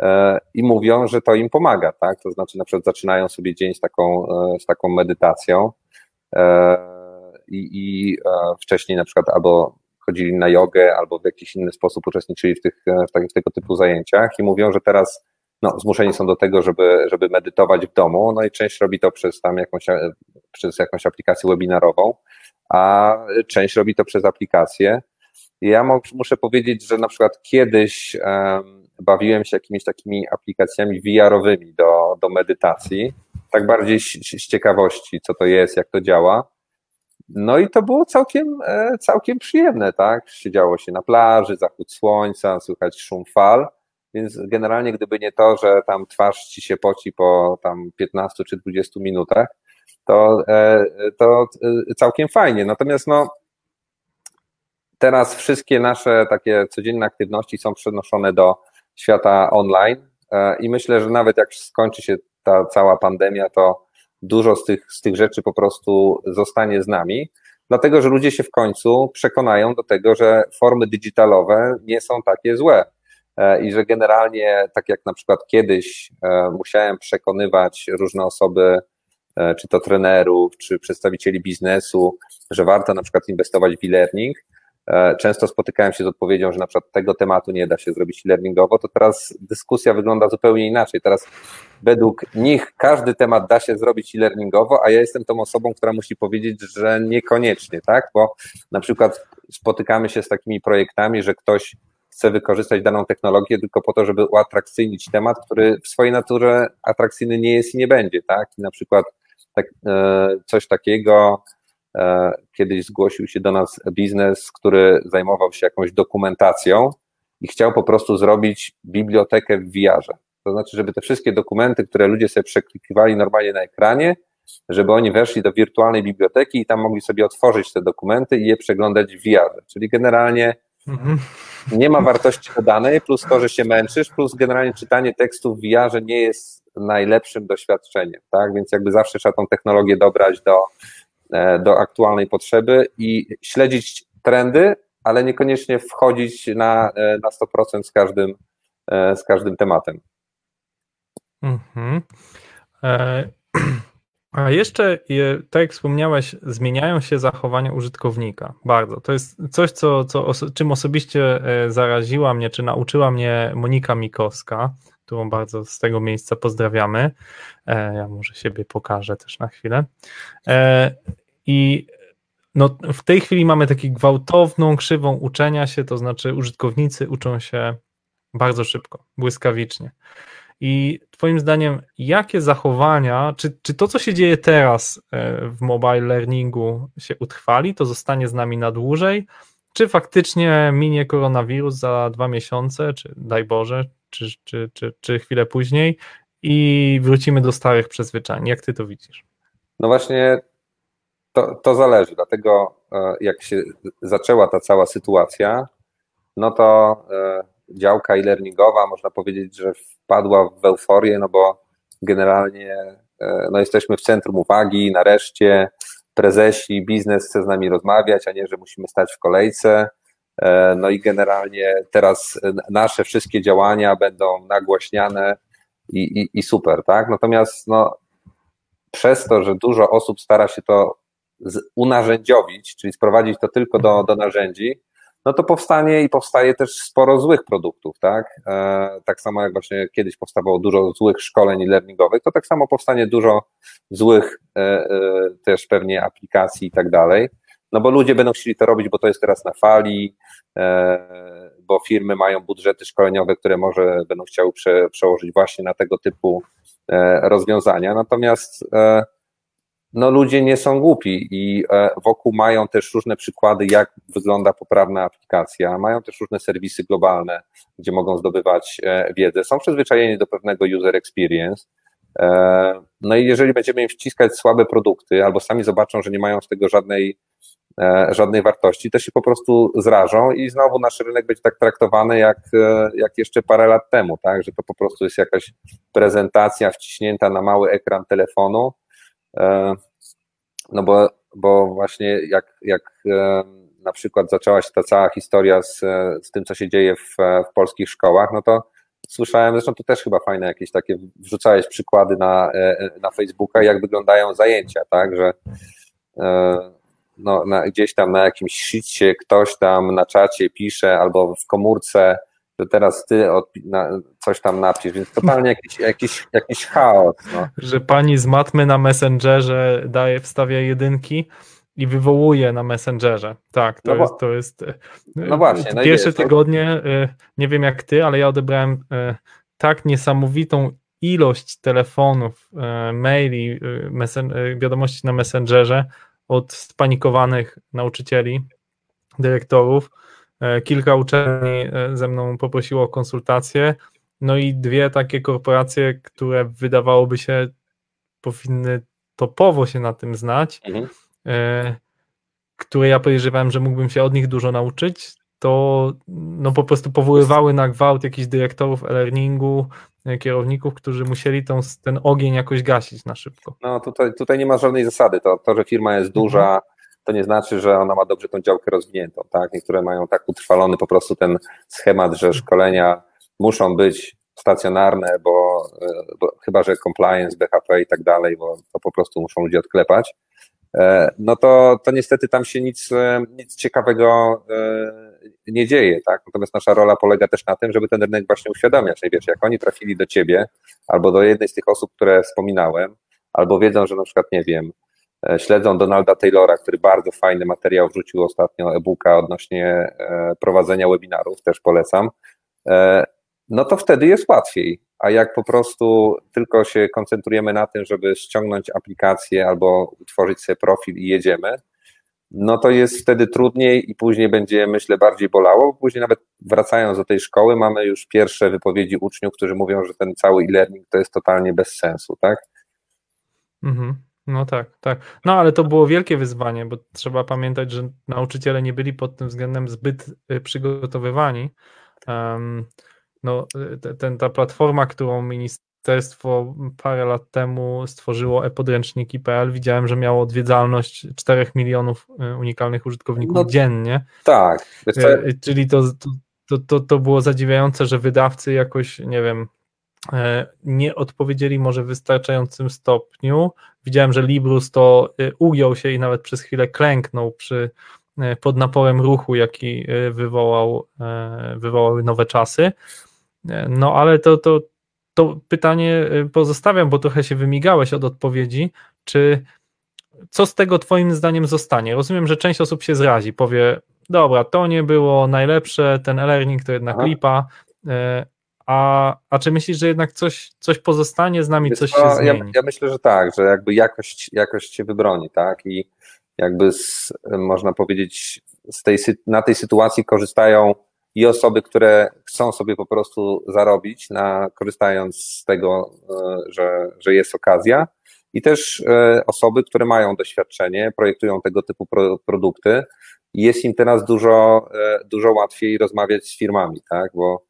e, i mówią, że to im pomaga, tak? To znaczy na przykład zaczynają sobie dzień z taką, z taką medytacją i, i wcześniej na przykład albo chodzili na jogę, albo w jakiś inny sposób uczestniczyli w, tych, w, takich, w tego typu zajęciach i mówią, że teraz no, zmuszeni są do tego, żeby, żeby medytować w domu, no i część robi to przez tam jakąś, przez jakąś aplikację webinarową, a część robi to przez aplikację. Ja muszę powiedzieć, że na przykład kiedyś bawiłem się jakimiś takimi aplikacjami VR-owymi do, do medytacji, tak bardziej z, z ciekawości, co to jest, jak to działa. No i to było całkiem, e, całkiem przyjemne, tak? Siedziało się na plaży, zachód słońca, słychać szum fal, więc generalnie gdyby nie to, że tam twarz ci się poci po tam 15 czy 20 minutach, to, e, to e, całkiem fajnie. Natomiast no, teraz wszystkie nasze takie codzienne aktywności są przenoszone do świata online e, i myślę, że nawet jak skończy się ta cała pandemia, to dużo z tych, z tych rzeczy po prostu zostanie z nami, dlatego że ludzie się w końcu przekonają do tego, że formy digitalowe nie są takie złe i że generalnie, tak jak na przykład kiedyś musiałem przekonywać różne osoby, czy to trenerów, czy przedstawicieli biznesu, że warto na przykład inwestować w e-learning. E, często spotykałem się z odpowiedzią, że na przykład tego tematu nie da się zrobić e-learningowo, to teraz dyskusja wygląda zupełnie inaczej. Teraz według nich każdy temat da się zrobić e-learningowo, a ja jestem tą osobą, która musi powiedzieć, że niekoniecznie, tak? Bo na przykład spotykamy się z takimi projektami, że ktoś chce wykorzystać daną technologię tylko po to, żeby uatrakcyjnić temat, który w swojej naturze atrakcyjny nie jest i nie będzie, tak? I na przykład tak, e, coś takiego. E, kiedyś zgłosił się do nas biznes, który zajmował się jakąś dokumentacją i chciał po prostu zrobić bibliotekę w VR-ze. To znaczy, żeby te wszystkie dokumenty, które ludzie sobie przeklikiwali normalnie na ekranie, żeby oni weszli do wirtualnej biblioteki i tam mogli sobie otworzyć te dokumenty i je przeglądać w VR. Czyli generalnie mhm. nie ma wartości dodanej, plus to, że się męczysz, plus generalnie czytanie tekstów w VR nie jest najlepszym doświadczeniem, tak? Więc jakby zawsze trzeba tą technologię dobrać do, e, do aktualnej potrzeby i śledzić trendy, ale niekoniecznie wchodzić na, e, na 100% z każdym, e, z każdym tematem. Mhm. A jeszcze, tak jak wspomniałeś, zmieniają się zachowania użytkownika bardzo. To jest coś, co, co, czym osobiście zaraziła mnie, czy nauczyła mnie Monika Mikowska, którą bardzo z tego miejsca pozdrawiamy. E, ja może siebie pokażę też na chwilę. E, I no, w tej chwili mamy taką gwałtowną krzywą uczenia się, to znaczy użytkownicy uczą się bardzo szybko, błyskawicznie. I Twoim zdaniem, jakie zachowania, czy, czy to, co się dzieje teraz e, w mobile learningu, się utrwali, to zostanie z nami na dłużej, czy faktycznie minie koronawirus za dwa miesiące, czy daj Boże, czy, czy, czy, czy chwilę później i wrócimy do starych przyzwyczajeń? Jak Ty to widzisz? No właśnie, to, to zależy, dlatego e, jak się zaczęła ta cała sytuacja, no to e, działka e-learningowa, można powiedzieć, że wpadła w euforię, no bo generalnie e, no jesteśmy w centrum uwagi, nareszcie prezesi, biznes chce z nami rozmawiać, a nie, że musimy stać w kolejce. E, no i generalnie teraz nasze wszystkie działania będą nagłaśniane i, i, i super, tak? Natomiast no, przez to, że dużo osób stara się to unarzędziowić, czyli sprowadzić to tylko do, do narzędzi, no to powstanie i powstaje też sporo złych produktów, tak? E, tak samo jak właśnie kiedyś powstawało dużo złych szkoleń learningowych, to tak samo powstanie dużo złych e, też pewnie aplikacji i tak dalej. No bo ludzie będą chcieli to robić, bo to jest teraz na fali, bo firmy mają budżety szkoleniowe, które może będą chciały prze, przełożyć właśnie na tego typu rozwiązania. Natomiast no ludzie nie są głupi i e, wokół mają też różne przykłady, jak wygląda poprawna aplikacja, mają też różne serwisy globalne, gdzie mogą zdobywać e, wiedzę, są przyzwyczajeni do pewnego user experience. E, no i jeżeli będziemy im wciskać słabe produkty, albo sami zobaczą, że nie mają z tego żadnej, żadnej wartości, to się po prostu zrażą i znowu nasz rynek będzie tak traktowany jak, jak jeszcze parę lat temu, tak? że to po prostu jest jakaś prezentacja wciśnięta na mały ekran telefonu, E, no bo, bo właśnie jak, jak e, na przykład zaczęła się ta cała historia z, z tym, co się dzieje w, w polskich szkołach, no to słyszałem, zresztą to też chyba fajne jakieś takie, wrzucałeś przykłady na, e, na Facebooka, jak wyglądają zajęcia, tak, że no, na, gdzieś tam na jakimś shicie ktoś tam na czacie pisze albo w komórce że teraz ty na, coś tam napisz, więc totalnie jakiś, jakiś, jakiś chaos. No. Że pani z matmy na Messengerze daje, wstawia jedynki i wywołuje na Messengerze. Tak, to, no jest, to jest. E, no właśnie. No pierwsze tygodnie, to... nie wiem jak ty, ale ja odebrałem e, tak niesamowitą ilość telefonów, e, maili, wiadomości na Messengerze od spanikowanych nauczycieli, dyrektorów, E, kilka uczelni e, ze mną poprosiło o konsultacje, no i dwie takie korporacje, które wydawałoby się powinny topowo się na tym znać, mhm. E, które ja podejrzewałem, że mógłbym się od nich dużo nauczyć, to no po prostu powoływały na gwałt jakichś dyrektorów e-learningu, kierowników, którzy musieli tą, ten ogień jakoś gasić na szybko. No tutaj, tutaj nie ma żadnej zasady. To, to że firma jest duża, mhm to nie znaczy, że ona ma dobrze tą działkę rozwiniętą. Tak? Niektóre mają tak utrwalony po prostu ten schemat, że szkolenia muszą być stacjonarne, bo, e, bo chyba, że compliance, BHP i tak dalej, bo to po prostu muszą ludzie odklepać. E, no to, to niestety tam się nic, e, nic ciekawego nie dzieje, tak? Natomiast nasza rola polega też na tym, żeby ten rynek właśnie uświadamiać. No wiesz, jak oni trafili do ciebie albo do jednej z tych osób, które wspominałem, albo wiedzą, że na przykład, nie wiem, E, śledzą Donalda Taylora, który bardzo fajny materiał wrzucił ostatnio e-booka odnośnie e, prowadzenia webinarów, też polecam, e, no to wtedy jest łatwiej. A jak po prostu tylko się koncentrujemy na tym, żeby ściągnąć aplikację albo utworzyć sobie profil i jedziemy, no to jest wtedy trudniej i później będzie, myślę, bardziej bolało. Później nawet wracając do tej szkoły, mamy już pierwsze wypowiedzi uczniów, którzy mówią, że ten cały e-learning to jest totalnie bez sensu, tak? Mhm. No tak, tak. No ale to było wielkie wyzwanie, bo trzeba pamiętać, że nauczyciele nie byli pod tym względem zbyt y, przygotowywani. Um, no, y, ten, ta platforma, którą ministerstwo parę lat temu stworzyło e-podręczniki.pl, widziałem, że miało odwiedzalność 4 milionów y, unikalnych użytkowników no, dziennie. Tak. Czyli to, to, to, to było zadziwiające, że wydawcy jakoś, nie wiem, E, nie odpowiedzieli może w wystarczającym stopniu. Widziałem, że Librus to e, ugiął się i nawet przez chwilę klęknął przy, e, pod naporem ruchu, jaki wywołał, wywołały nowe czasy. No ale to, to, to pytanie pozostawiam, bo trochę się wymigałeś od odpowiedzi. Czy co z tego Twoim zdaniem zostanie? Rozumiem, że część osób się zrazi, powie, dobra, to nie było najlepsze, ten e-learning to jednak Aha. lipa, a, a czy myślisz, że jednak coś, coś pozostanie z nami, Wiesz coś się zmieni? Ja, ja, myślę, że tak, że jakby jakość, jakość się wybroni, tak? I jakby z, można powiedzieć, z tej, na tej sytuacji korzystają i osoby, które chcą sobie po prostu zarobić, na, korzystając z tego, e, że, że jest okazja, i też e, osoby, które mają doświadczenie, projektują tego typu pro, produkty. Jest im teraz dużo, e, dużo łatwiej rozmawiać z firmami, tak? Bo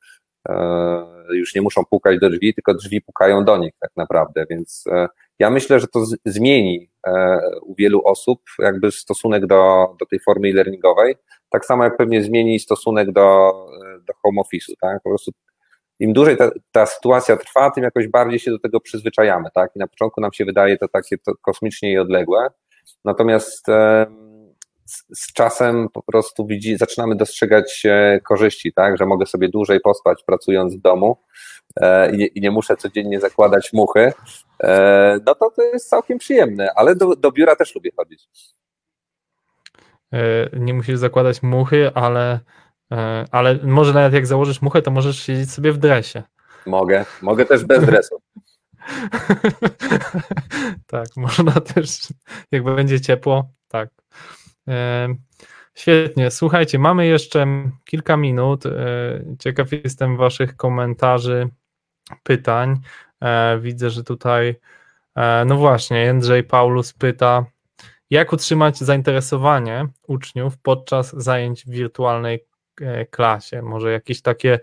już nie muszą pukać do drzwi, tylko drzwi pukają do nich tak naprawdę, więc ja myślę, że to zmieni e, u wielu osób jakby stosunek do, do tej formy e-learningowej, tak samo jak pewnie zmieni stosunek do, do home office'u, tak, po prostu im dłużej ta, ta, sytuacja trwa, tym jakoś bardziej się do tego przyzwyczajamy, tak, i na początku nam się wydaje to takie to kosmicznie i odległe, natomiast z czasem po prostu widzi, zaczynamy dostrzegać korzyści, tak, że mogę sobie dłużej pospać pracując w domu e, i, nie, i nie muszę codziennie zakładać muchy, e, no to to jest całkiem przyjemne, ale do, do biura też lubię chodzić. E, nie musisz zakładać muchy, ale, ale może nawet jak założysz muchę, to możesz siedzieć sobie w dresie. Mogę, mogę też bez dresu. tak, można też, jak będzie ciepło, tak. Świetnie. Słuchajcie, mamy jeszcze kilka minut. E, ciekaw jestem Waszych komentarzy, pytań. E, widzę, że tutaj, e, no właśnie, Jędrzej Paulus pyta, jak utrzymać zainteresowanie uczniów podczas zajęć w wirtualnej klasie? Może jakieś takie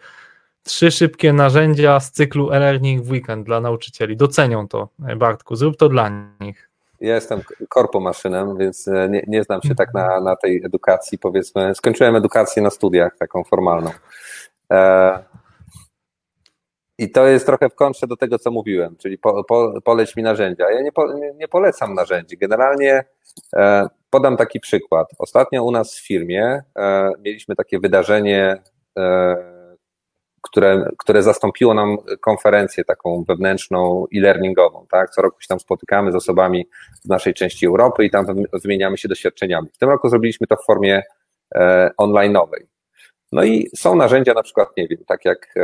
trzy szybkie narzędzia z cyklu e-learning w weekend dla nauczycieli. Docenią to, Bartku, zrób to dla nich. Ja jestem korpomaszynem, więc e, nie, nie znam się tak na, na tej edukacji, powiedzmy. Skończyłem edukację na studiach, taką formalną. E, I to jest trochę w kontrze do tego, co mówiłem, czyli po, po, poleć mi narzędzia. Ja nie, po, nie polecam narzędzi. Generalnie e, podam taki przykład. Ostatnio u nas w firmie mieliśmy takie wydarzenie które, które zastąpiło nam konferencję taką wewnętrzną e-learningową, tak? Co roku się tam spotykamy z osobami z naszej części Europy i tam wymieniamy się doświadczeniami. W tym roku zrobiliśmy to w formie e, online'owej. No i są narzędzia na przykład, nie wiem, tak jak e,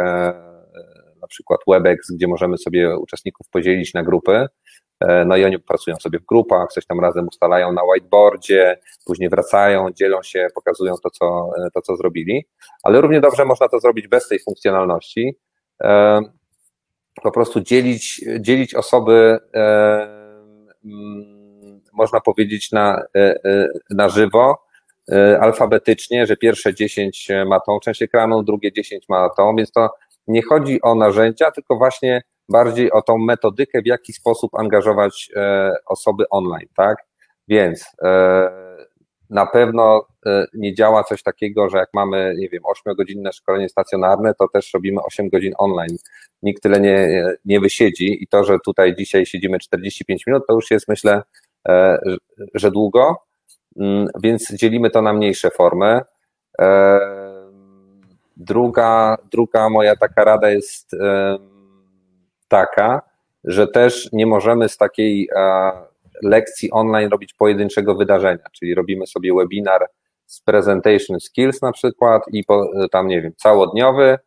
na przykład WebEx, gdzie możemy sobie uczestników podzielić na grupy, E, no i oni pracują sobie w grupach, coś tam razem ustalają na whiteboardzie, później wracają, dzielą się, pokazują to, co, e, to, co zrobili, ale równie dobrze można to zrobić bez tej funkcjonalności. E, po prostu dzielić, dzielić osoby, mm, można powiedzieć, na, na żywo, alfabetycznie, że pierwsze 10 ma tą część ekranu, drugie 10 ma tą, więc to nie chodzi o narzędzia, tylko właśnie bardziej o tą metodykę, w jaki sposób angażować e, osoby online, tak? Więc e, na pewno e, nie działa coś takiego, że jak mamy, nie wiem, 8-godzinne szkolenie stacjonarne, to też robimy 8 godzin online. Nikt tyle nie, nie wysiedzi i to, że tutaj dzisiaj siedzimy 45 minut, to już jest myślę, że długo, mm, więc dzielimy to na mniejsze formy. Druga, druga moja taka rada jest taka, że też nie możemy z takiej e, lekcji online robić pojedynczego wydarzenia, czyli robimy sobie webinar z presentation skills na przykład i po, tam, nie wiem, całodniowy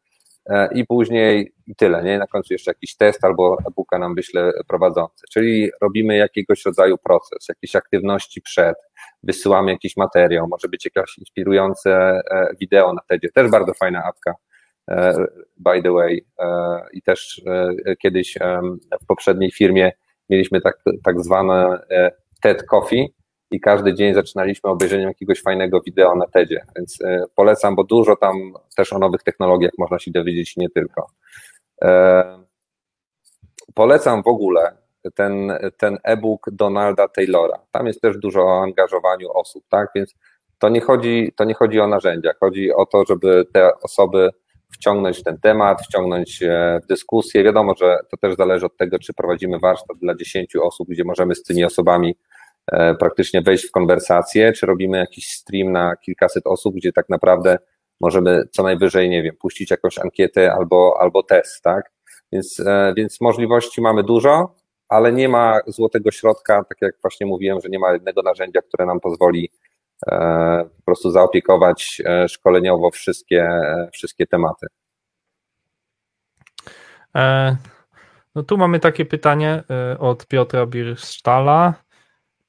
e, i później i tyle, nie? Na końcu jeszcze jakiś test albo e-booka nam wyśle prowadzący, czyli robimy jakiegoś rodzaju proces, jakieś aktywności przed, wysyłamy jakiś materiał, może być jakieś inspirujące e, wideo na TEDzie, też bardzo fajna apka, by the way, i też kiedyś w poprzedniej firmie mieliśmy tak, tak zwane TED Coffee i każdy dzień zaczynaliśmy obejrzeniem jakiegoś fajnego wideo na TEDzie, więc polecam, bo dużo tam też o nowych technologiach można się dowiedzieć nie tylko. Polecam w ogóle ten, ten e-book Donalda Taylora. Tam jest też dużo o angażowaniu osób, tak? Więc to nie chodzi, to nie chodzi o narzędzia, chodzi o to, żeby te osoby wciągnąć w ten temat, wciągnąć w dyskusję. Wiadomo, że to też zależy od tego, czy prowadzimy warsztat dla 10 osób, gdzie możemy z tymi osobami e, praktycznie wejść w konwersację, czy robimy jakiś stream na kilkaset osób, gdzie tak naprawdę możemy co najwyżej, nie wiem, puścić jakąś ankietę albo, albo test, tak? Więc, e, więc możliwości mamy dużo, ale nie ma złotego środka, tak jak właśnie mówiłem, że nie ma jednego narzędzia, które nam pozwoli e, po prostu zaopiekować e, szkoleniowo wszystkie, wszystkie tematy. No tu mamy takie pytanie od Piotra Birsztala.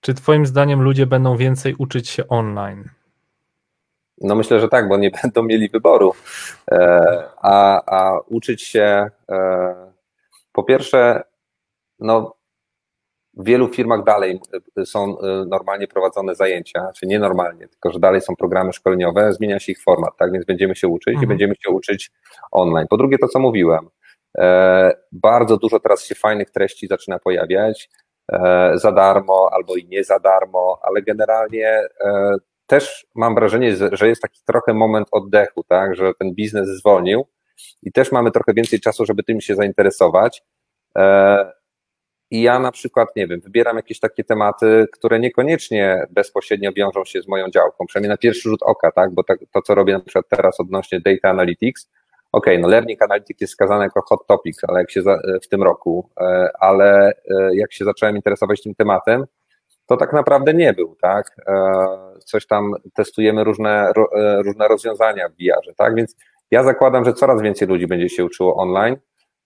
Czy Twoim zdaniem ludzie będą więcej uczyć się online? No myślę, że tak, bo nie będą mieli wyboru. A, a uczyć się po pierwsze no, w wielu firmach dalej y, są y, normalnie prowadzone zajęcia, czy nie normalnie, tylko że dalej są programy szkoleniowe, zmienia się ich format, tak więc będziemy się uczyć mhm. i będziemy się uczyć online. Po drugie, to co mówiłem, e, bardzo dużo teraz się fajnych treści zaczyna pojawiać, e, za darmo albo i nie za darmo, ale generalnie e, też mam wrażenie, że jest taki trochę moment oddechu, tak, że ten biznes zwolnił i też mamy trochę więcej czasu, żeby tym się zainteresować. I ja na przykład, nie wiem, wybieram jakieś takie tematy, które niekoniecznie bezpośrednio wiążą się z moją działką, przynajmniej na pierwszy rzut oka, tak? Bo tak, to, co robię na przykład teraz odnośnie data analytics, ok, no learning analytics jest skazane jako hot topic, ale jak się za, w tym roku, e, ale e, jak się zacząłem interesować tym tematem, to tak naprawdę nie był, tak? E, coś tam testujemy różne, różne rozwiązania w VR-ze, tak? Więc ja zakładam, że coraz więcej ludzi będzie się uczyło online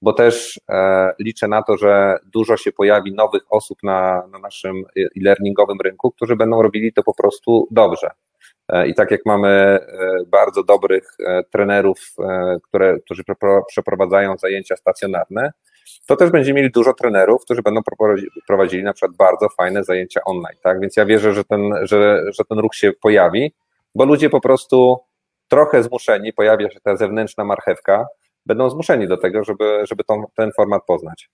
bo też e, liczę na to, że dużo się pojawi nowych osób na, na naszym e-learningowym rynku, którzy będą robili to po prostu dobrze. E, I tak jak mamy e, bardzo dobrych trenerów, które, którzy przeprowadzają zajęcia stacjonarne, to też będziemy mieli dużo trenerów, którzy będą prowadzili na przykład bardzo fajne zajęcia online. Tak? Więc ja wierzę, że ten, że, że ten ruch się pojawi, bo ludzie po prostu trochę zmuszeni, pojawia się ta zewnętrzna marchewka, będą zmuszeni do tego, żeby, żeby tą, ten format poznać.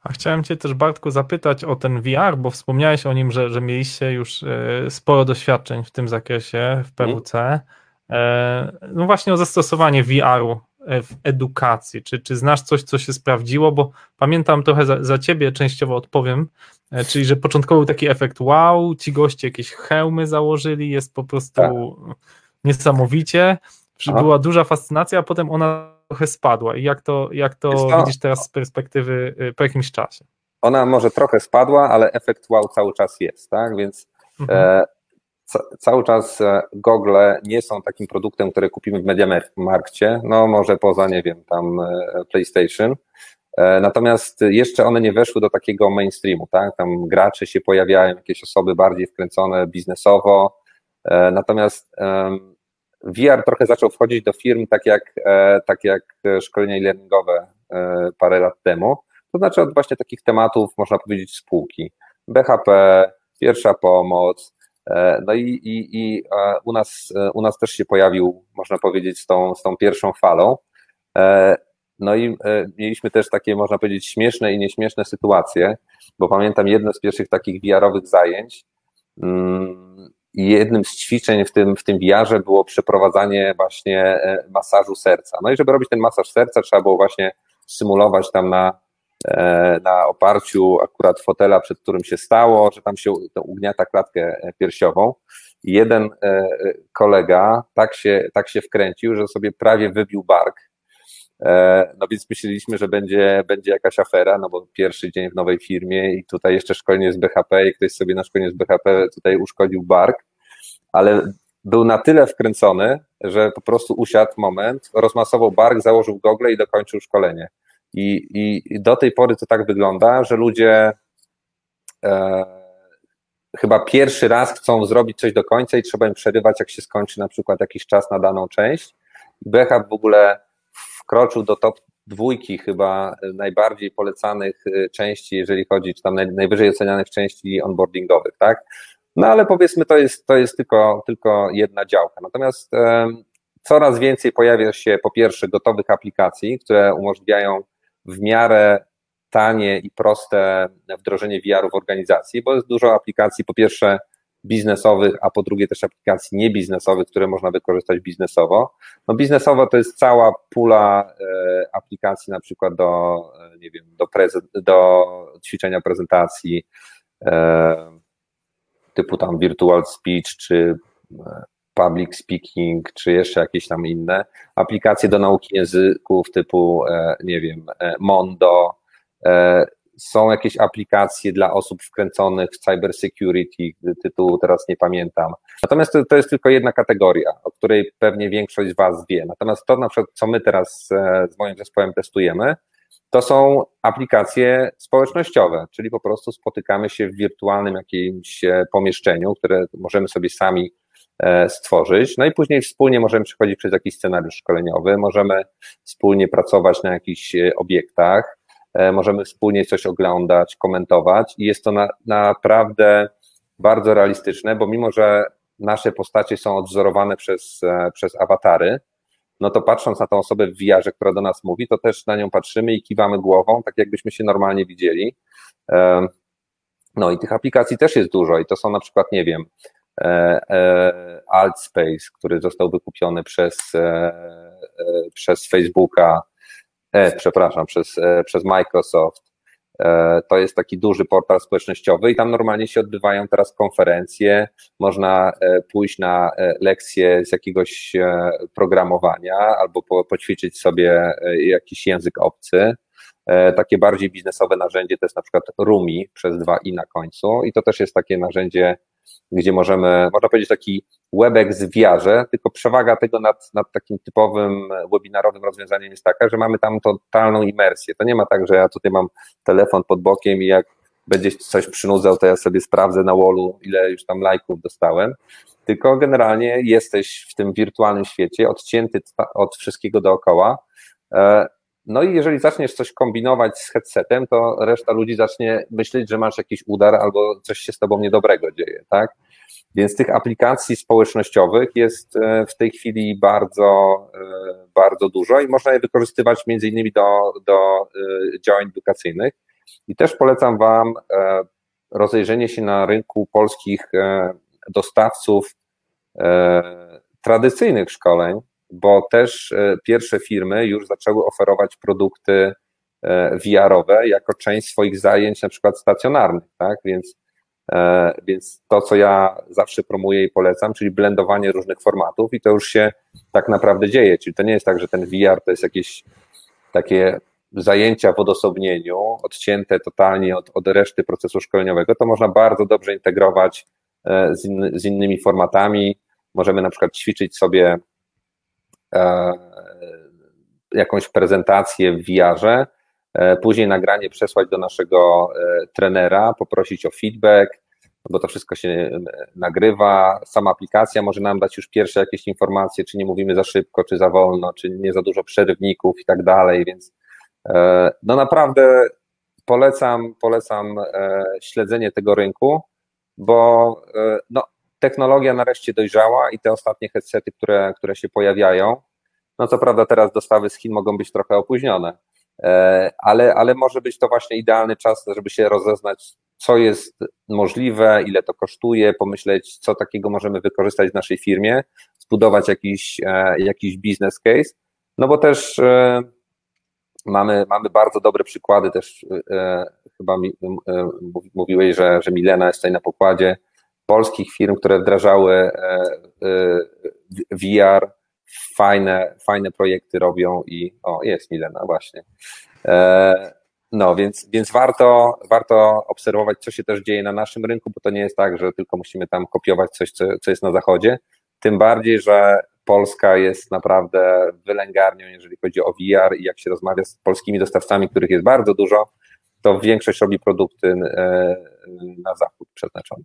A chciałem Cię też, Bartku, zapytać o ten VR, bo wspomniałeś o nim, że, że mieliście już e, sporo doświadczeń w tym zakresie w PWC. Mm. No właśnie o zastosowanie VR-u e, w edukacji. Czy, czy znasz coś, co się sprawdziło? Bo pamiętam trochę za, za Ciebie, częściowo odpowiem, czyli że początkowo był taki efekt wow, ci goście jakieś hełmy założyli, jest po prostu tak. niesamowicie była duża fascynacja, a potem ona trochę spadła. I jak to, jak to widzisz teraz z perspektywy y, po jakimś czasie? Ona może trochę spadła, ale efekt wow cały czas jest, tak? Więc mhm. e, ca, cały czas e, gogle nie są takim produktem, który kupimy w Mediamarkcie, no może poza, nie wiem, tam e, PlayStation. E, natomiast jeszcze one nie weszły do takiego mainstreamu, tak? Tam gracze się pojawiają, jakieś osoby bardziej wkręcone biznesowo. E, natomiast VR trochę zaczął wchodzić do firm tak jak, e, tak jak szkolenia e-learningowe e, parę lat temu, to znaczy od właśnie takich tematów, można powiedzieć, spółki. BHP, pierwsza pomoc, e, no i, i, i u, nas, u nas też się pojawił, można powiedzieć, z tą, z tą pierwszą falą. No i mieliśmy też takie, można powiedzieć, śmieszne i nieśmieszne sytuacje, bo pamiętam jedno z pierwszych takich VR-owych zajęć. I jednym z ćwiczeń w tym, w tym VR-ze było przeprowadzanie właśnie e, masażu serca. No i żeby robić ten masaż serca, trzeba było właśnie symulować tam na, e, na oparciu akurat fotela, przed którym się stało, że tam się ugniata klatkę piersiową. I jeden e, kolega tak się, tak się wkręcił, że sobie prawie wybił bark. No więc myśleliśmy, że będzie, będzie jakaś afera, no bo pierwszy dzień w nowej firmie i tutaj jeszcze szkolenie z BHP i ktoś sobie na szkolenie z BHP tutaj uszkodził bark ale był na tyle wkręcony, że po prostu usiadł moment, rozmasował bark, założył gogle i dokończył szkolenie. I, i, do tej pory to tak wygląda, że ludzie e, chyba pierwszy raz chcą zrobić coś do końca i trzeba im przerywać, jak się skończy na przykład jakiś czas na daną część. BHP w ogóle wkroczył do top dwójki chyba najbardziej polecanych części, jeżeli chodzi, czy tam najwyżej ocenianych części onboardingowych, tak? No ale powiedzmy, to jest, to jest tylko, tylko jedna działka. Natomiast coraz więcej pojawia się po pierwsze gotowych aplikacji, które umożliwiają w miarę tanie i proste wdrożenie VR-u w organizacji, bo jest dużo aplikacji, po pierwsze biznesowych, a po drugie też aplikacji niebiznesowych, które można wykorzystać biznesowo. No biznesowo to jest cała pula e, aplikacji na przykład do, e, nie wiem, do, do ćwiczenia prezentacji e, typu tam virtual speech, czy public speaking, czy jeszcze jakieś tam inne aplikacje do nauki języków typu, nie wiem, Mondo, są jakieś aplikacje dla osób wkręconych w cyber security, tytułu teraz nie pamiętam. Natomiast to, to, jest tylko jedna kategoria, o której pewnie większość z Was wie. Natomiast to na przykład, co my teraz e, z moim zespołem testujemy, to są aplikacje społecznościowe, czyli po prostu spotykamy się w wirtualnym jakimś e, pomieszczeniu, które możemy sobie sami stworzyć, no i później wspólnie możemy przechodzić przez jakiś scenariusz szkoleniowy, możemy wspólnie pracować na jakichś obiektach, E, możemy wspólnie coś oglądać, komentować i jest to na, naprawdę bardzo realistyczne, bo mimo, że nasze postacie są odwzorowane przez, e, przez awatary, no to patrząc na tą osobę w VR, która do nas mówi, to też na nią patrzymy i kiwamy głową, tak jakbyśmy się normalnie widzieli. E, no i tych aplikacji też jest dużo i to są na przykład, nie wiem, Altspace, który został wykupiony przez, przez Facebooka, e, przepraszam, przez, e, przez Microsoft. E, to jest taki duży portal społecznościowy i tam normalnie się odbywają teraz konferencje. Można e, pójść na lekcje z jakiegoś programowania albo po, poćwiczyć sobie jakiś język obcy. Takie bardziej biznesowe narzędzie to jest na przykład Rumi przez dwa i na końcu i to też jest takie narzędzie gdzie możemy, można powiedzieć, taki Webex w wiarze, tylko przewaga tego nad, nad takim typowym webinarowym rozwiązaniem jest taka, że mamy tam totalną imersję. To nie ma tak, że ja tutaj mam telefon pod bokiem i jak będzie coś przynudzał, to ja sobie sprawdzę na wallu, ile już tam lajków dostałem, tylko generalnie jesteś w tym wirtualnym świecie, odcięty od wszystkiego dookoła e, no i jeżeli zaczniesz coś kombinować z headsetem, to reszta ludzi zacznie myśleć, że masz jakiś udar albo coś się z tobą niedobrego dzieje, tak? Więc tych aplikacji społecznościowych jest e, w tej chwili bardzo, e, bardzo dużo i można je wykorzystywać między innymi do, do e, działań edukacyjnych. I też polecam Wam rozejrzenie się na rynku polskich dostawców tradycyjnych szkoleń, bo też e, pierwsze firmy już zaczęły oferować produkty e, VR-owe jako część swoich zajęć, na przykład stacjonarnych, tak? Więc, e, więc to, co ja zawsze promuję i polecam, czyli blendowanie różnych formatów, i to już się tak naprawdę dzieje. Czyli to nie jest tak, że ten VR to jest jakieś takie zajęcia w odosobnieniu, odcięte totalnie od, od reszty procesu szkoleniowego, to można bardzo dobrze integrować z, in, z innymi formatami. Możemy na przykład ćwiczyć sobie jakąś prezentację w VR-ze, e, później nagranie przesłać do naszego e, trenera, poprosić o feedback, bo to wszystko się nagrywa. Sama aplikacja może nam dać już pierwsze jakieś informacje, czy nie mówimy za szybko, czy za wolno, czy nie za dużo przerywników i tak dalej, więc no naprawdę polecam, polecam śledzenie tego rynku, bo no, technologia nareszcie dojrzała i te ostatnie headsety, które, które się pojawiają, no co prawda teraz dostawy z Chin mogą być trochę opóźnione, e, ale, ale może być to właśnie idealny czas, żeby się rozeznać, co jest możliwe, ile to kosztuje, pomyśleć, co takiego możemy wykorzystać w naszej firmie, zbudować jakiś, e, jakiś business case, no bo też e, mamy, mamy bardzo dobre przykłady, też chyba mówiłeś, że, że Milena jest tutaj na pokładzie, polskich firm, które wdrażały e, e, VR, fajne, fajne projekty robią i o, jest Milena właśnie. E, no, więc, więc warto, warto obserwować, co się też dzieje na naszym rynku, bo to nie jest tak, że tylko musimy tam kopiować coś, co, co jest na zachodzie. Tym bardziej, że Polska jest naprawdę wylęgarnią, jeżeli chodzi o VR i jak się rozmawia z polskimi dostawcami, których jest bardzo dużo, to większość robi produkty na zachód przeznaczone.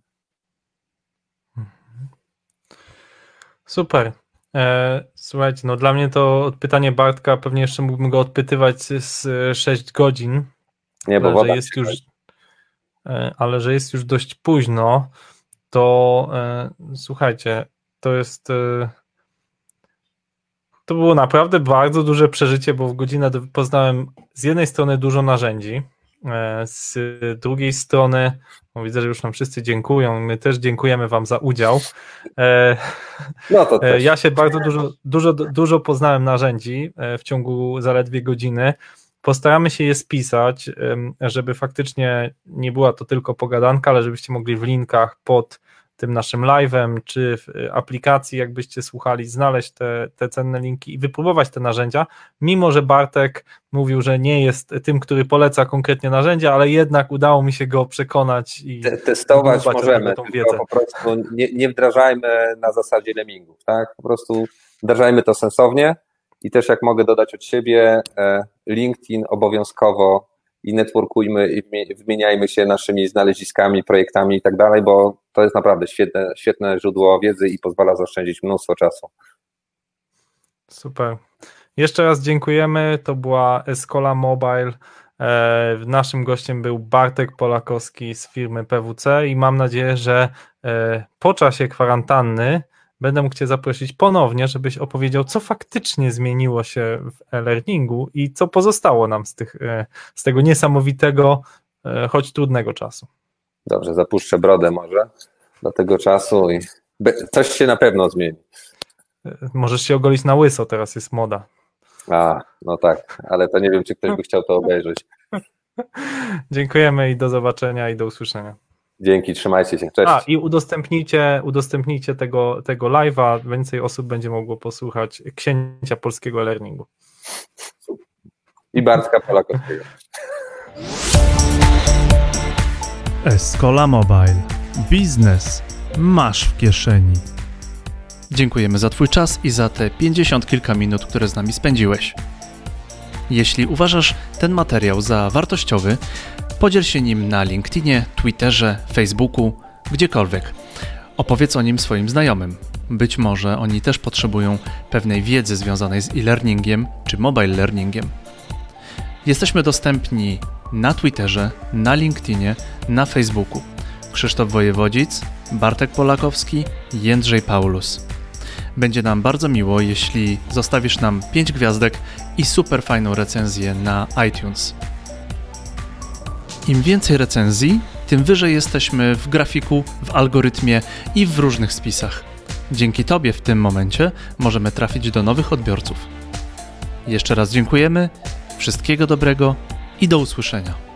Super. E, słuchajcie, no dla mnie to pytanie Bartka, pewnie jeszcze mógłbym go odpytywać z 6 godzin. Nie, bo że jest już, e, ale że jest już dość późno, to e, słuchajcie, to jest. To było naprawdę bardzo duże przeżycie, bo w godzinę poznałem z jednej strony dużo narzędzi, z drugiej strony no widzę, że już nam wszyscy dziękują. My też dziękujemy Wam za udział. E, no to też. Ja się bardzo dużo, dużo, dużo poznałem narzędzi w ciągu zaledwie godziny. Postaramy się je spisać, żeby faktycznie nie była to tylko pogadanka, ale żebyście mogli w linkach pod tym naszym live'em, czy w y, aplikacji, jakbyście słuchali, znaleźć te, te cenne linki i wypróbować te narzędzia, mimo że Bartek mówił, że nie jest tym, który poleca konkretnie narzędzia, ale jednak udało mi się go przekonać i testować możemy, tą wiedzę. po prostu nie, nie wdrażajmy na zasadzie lemingów, tak? Po prostu wdrażajmy to sensownie i też jak mogę dodać od siebie, e, LinkedIn obowiązkowo i networkujmy i wymieniajmy się naszymi znaleziskami, projektami i tak dalej, bo to jest naprawdę świetne, świetne źródło wiedzy i pozwala zaoszczędzić mnóstwo czasu. Super. Jeszcze raz dziękujemy. To była Escola Mobile. E, naszym gościem był Bartek Polakowski z firmy PWC i mam nadzieję, że e, po czasie kwarantanny będę mógł Cię zaprosić ponownie, żebyś opowiedział, co faktycznie zmieniło się w e-learningu i co pozostało nam z, tych, e, z tego niesamowitego, choć trudnego czasu. Dobrze, zapuszczę brodę może do tego czasu i coś się na pewno zmieni. Możesz się ogolić na łyso, teraz jest moda. A, no tak, ale to nie wiem, czy ktoś by chciał to obejrzeć. Dziękujemy i do zobaczenia i do usłyszenia. Dzięki, trzymajcie się. Cześć. A i udostępnijcie, udostępnijcie tego, tego live'a, więcej osób będzie mogło posłuchać księcia polskiego learningu. I Bartka Polakowskiego. Escola Mobile. Biznes masz w kieszeni. Dziękujemy za Twój czas i za te 50 kilka minut, które z nami spędziłeś. Jeśli uważasz ten materiał za wartościowy, Podziel się nim na LinkedInie, Twitterze, Facebooku, gdziekolwiek. Opowiedz o nim swoim znajomym. Być może oni też potrzebują pewnej wiedzy związanej z e-learningiem czy mobile learningiem. Jesteśmy dostępni na Twitterze, na LinkedInie, na Facebooku. Krzysztof Wojewodzic, Bartek Polakowski, Jędrzej Paulus. Będzie nam bardzo miło, jeśli zostawisz nam 5 gwiazdek i super fajną recenzję na iTunes. Im więcej recenzji, tym wyżej jesteśmy w grafiku, w algorytmie i w różnych spisach. Dzięki Tobie w tym momencie możemy trafić do nowych odbiorców. Jeszcze raz dziękujemy, wszystkiego dobrego i do usłyszenia.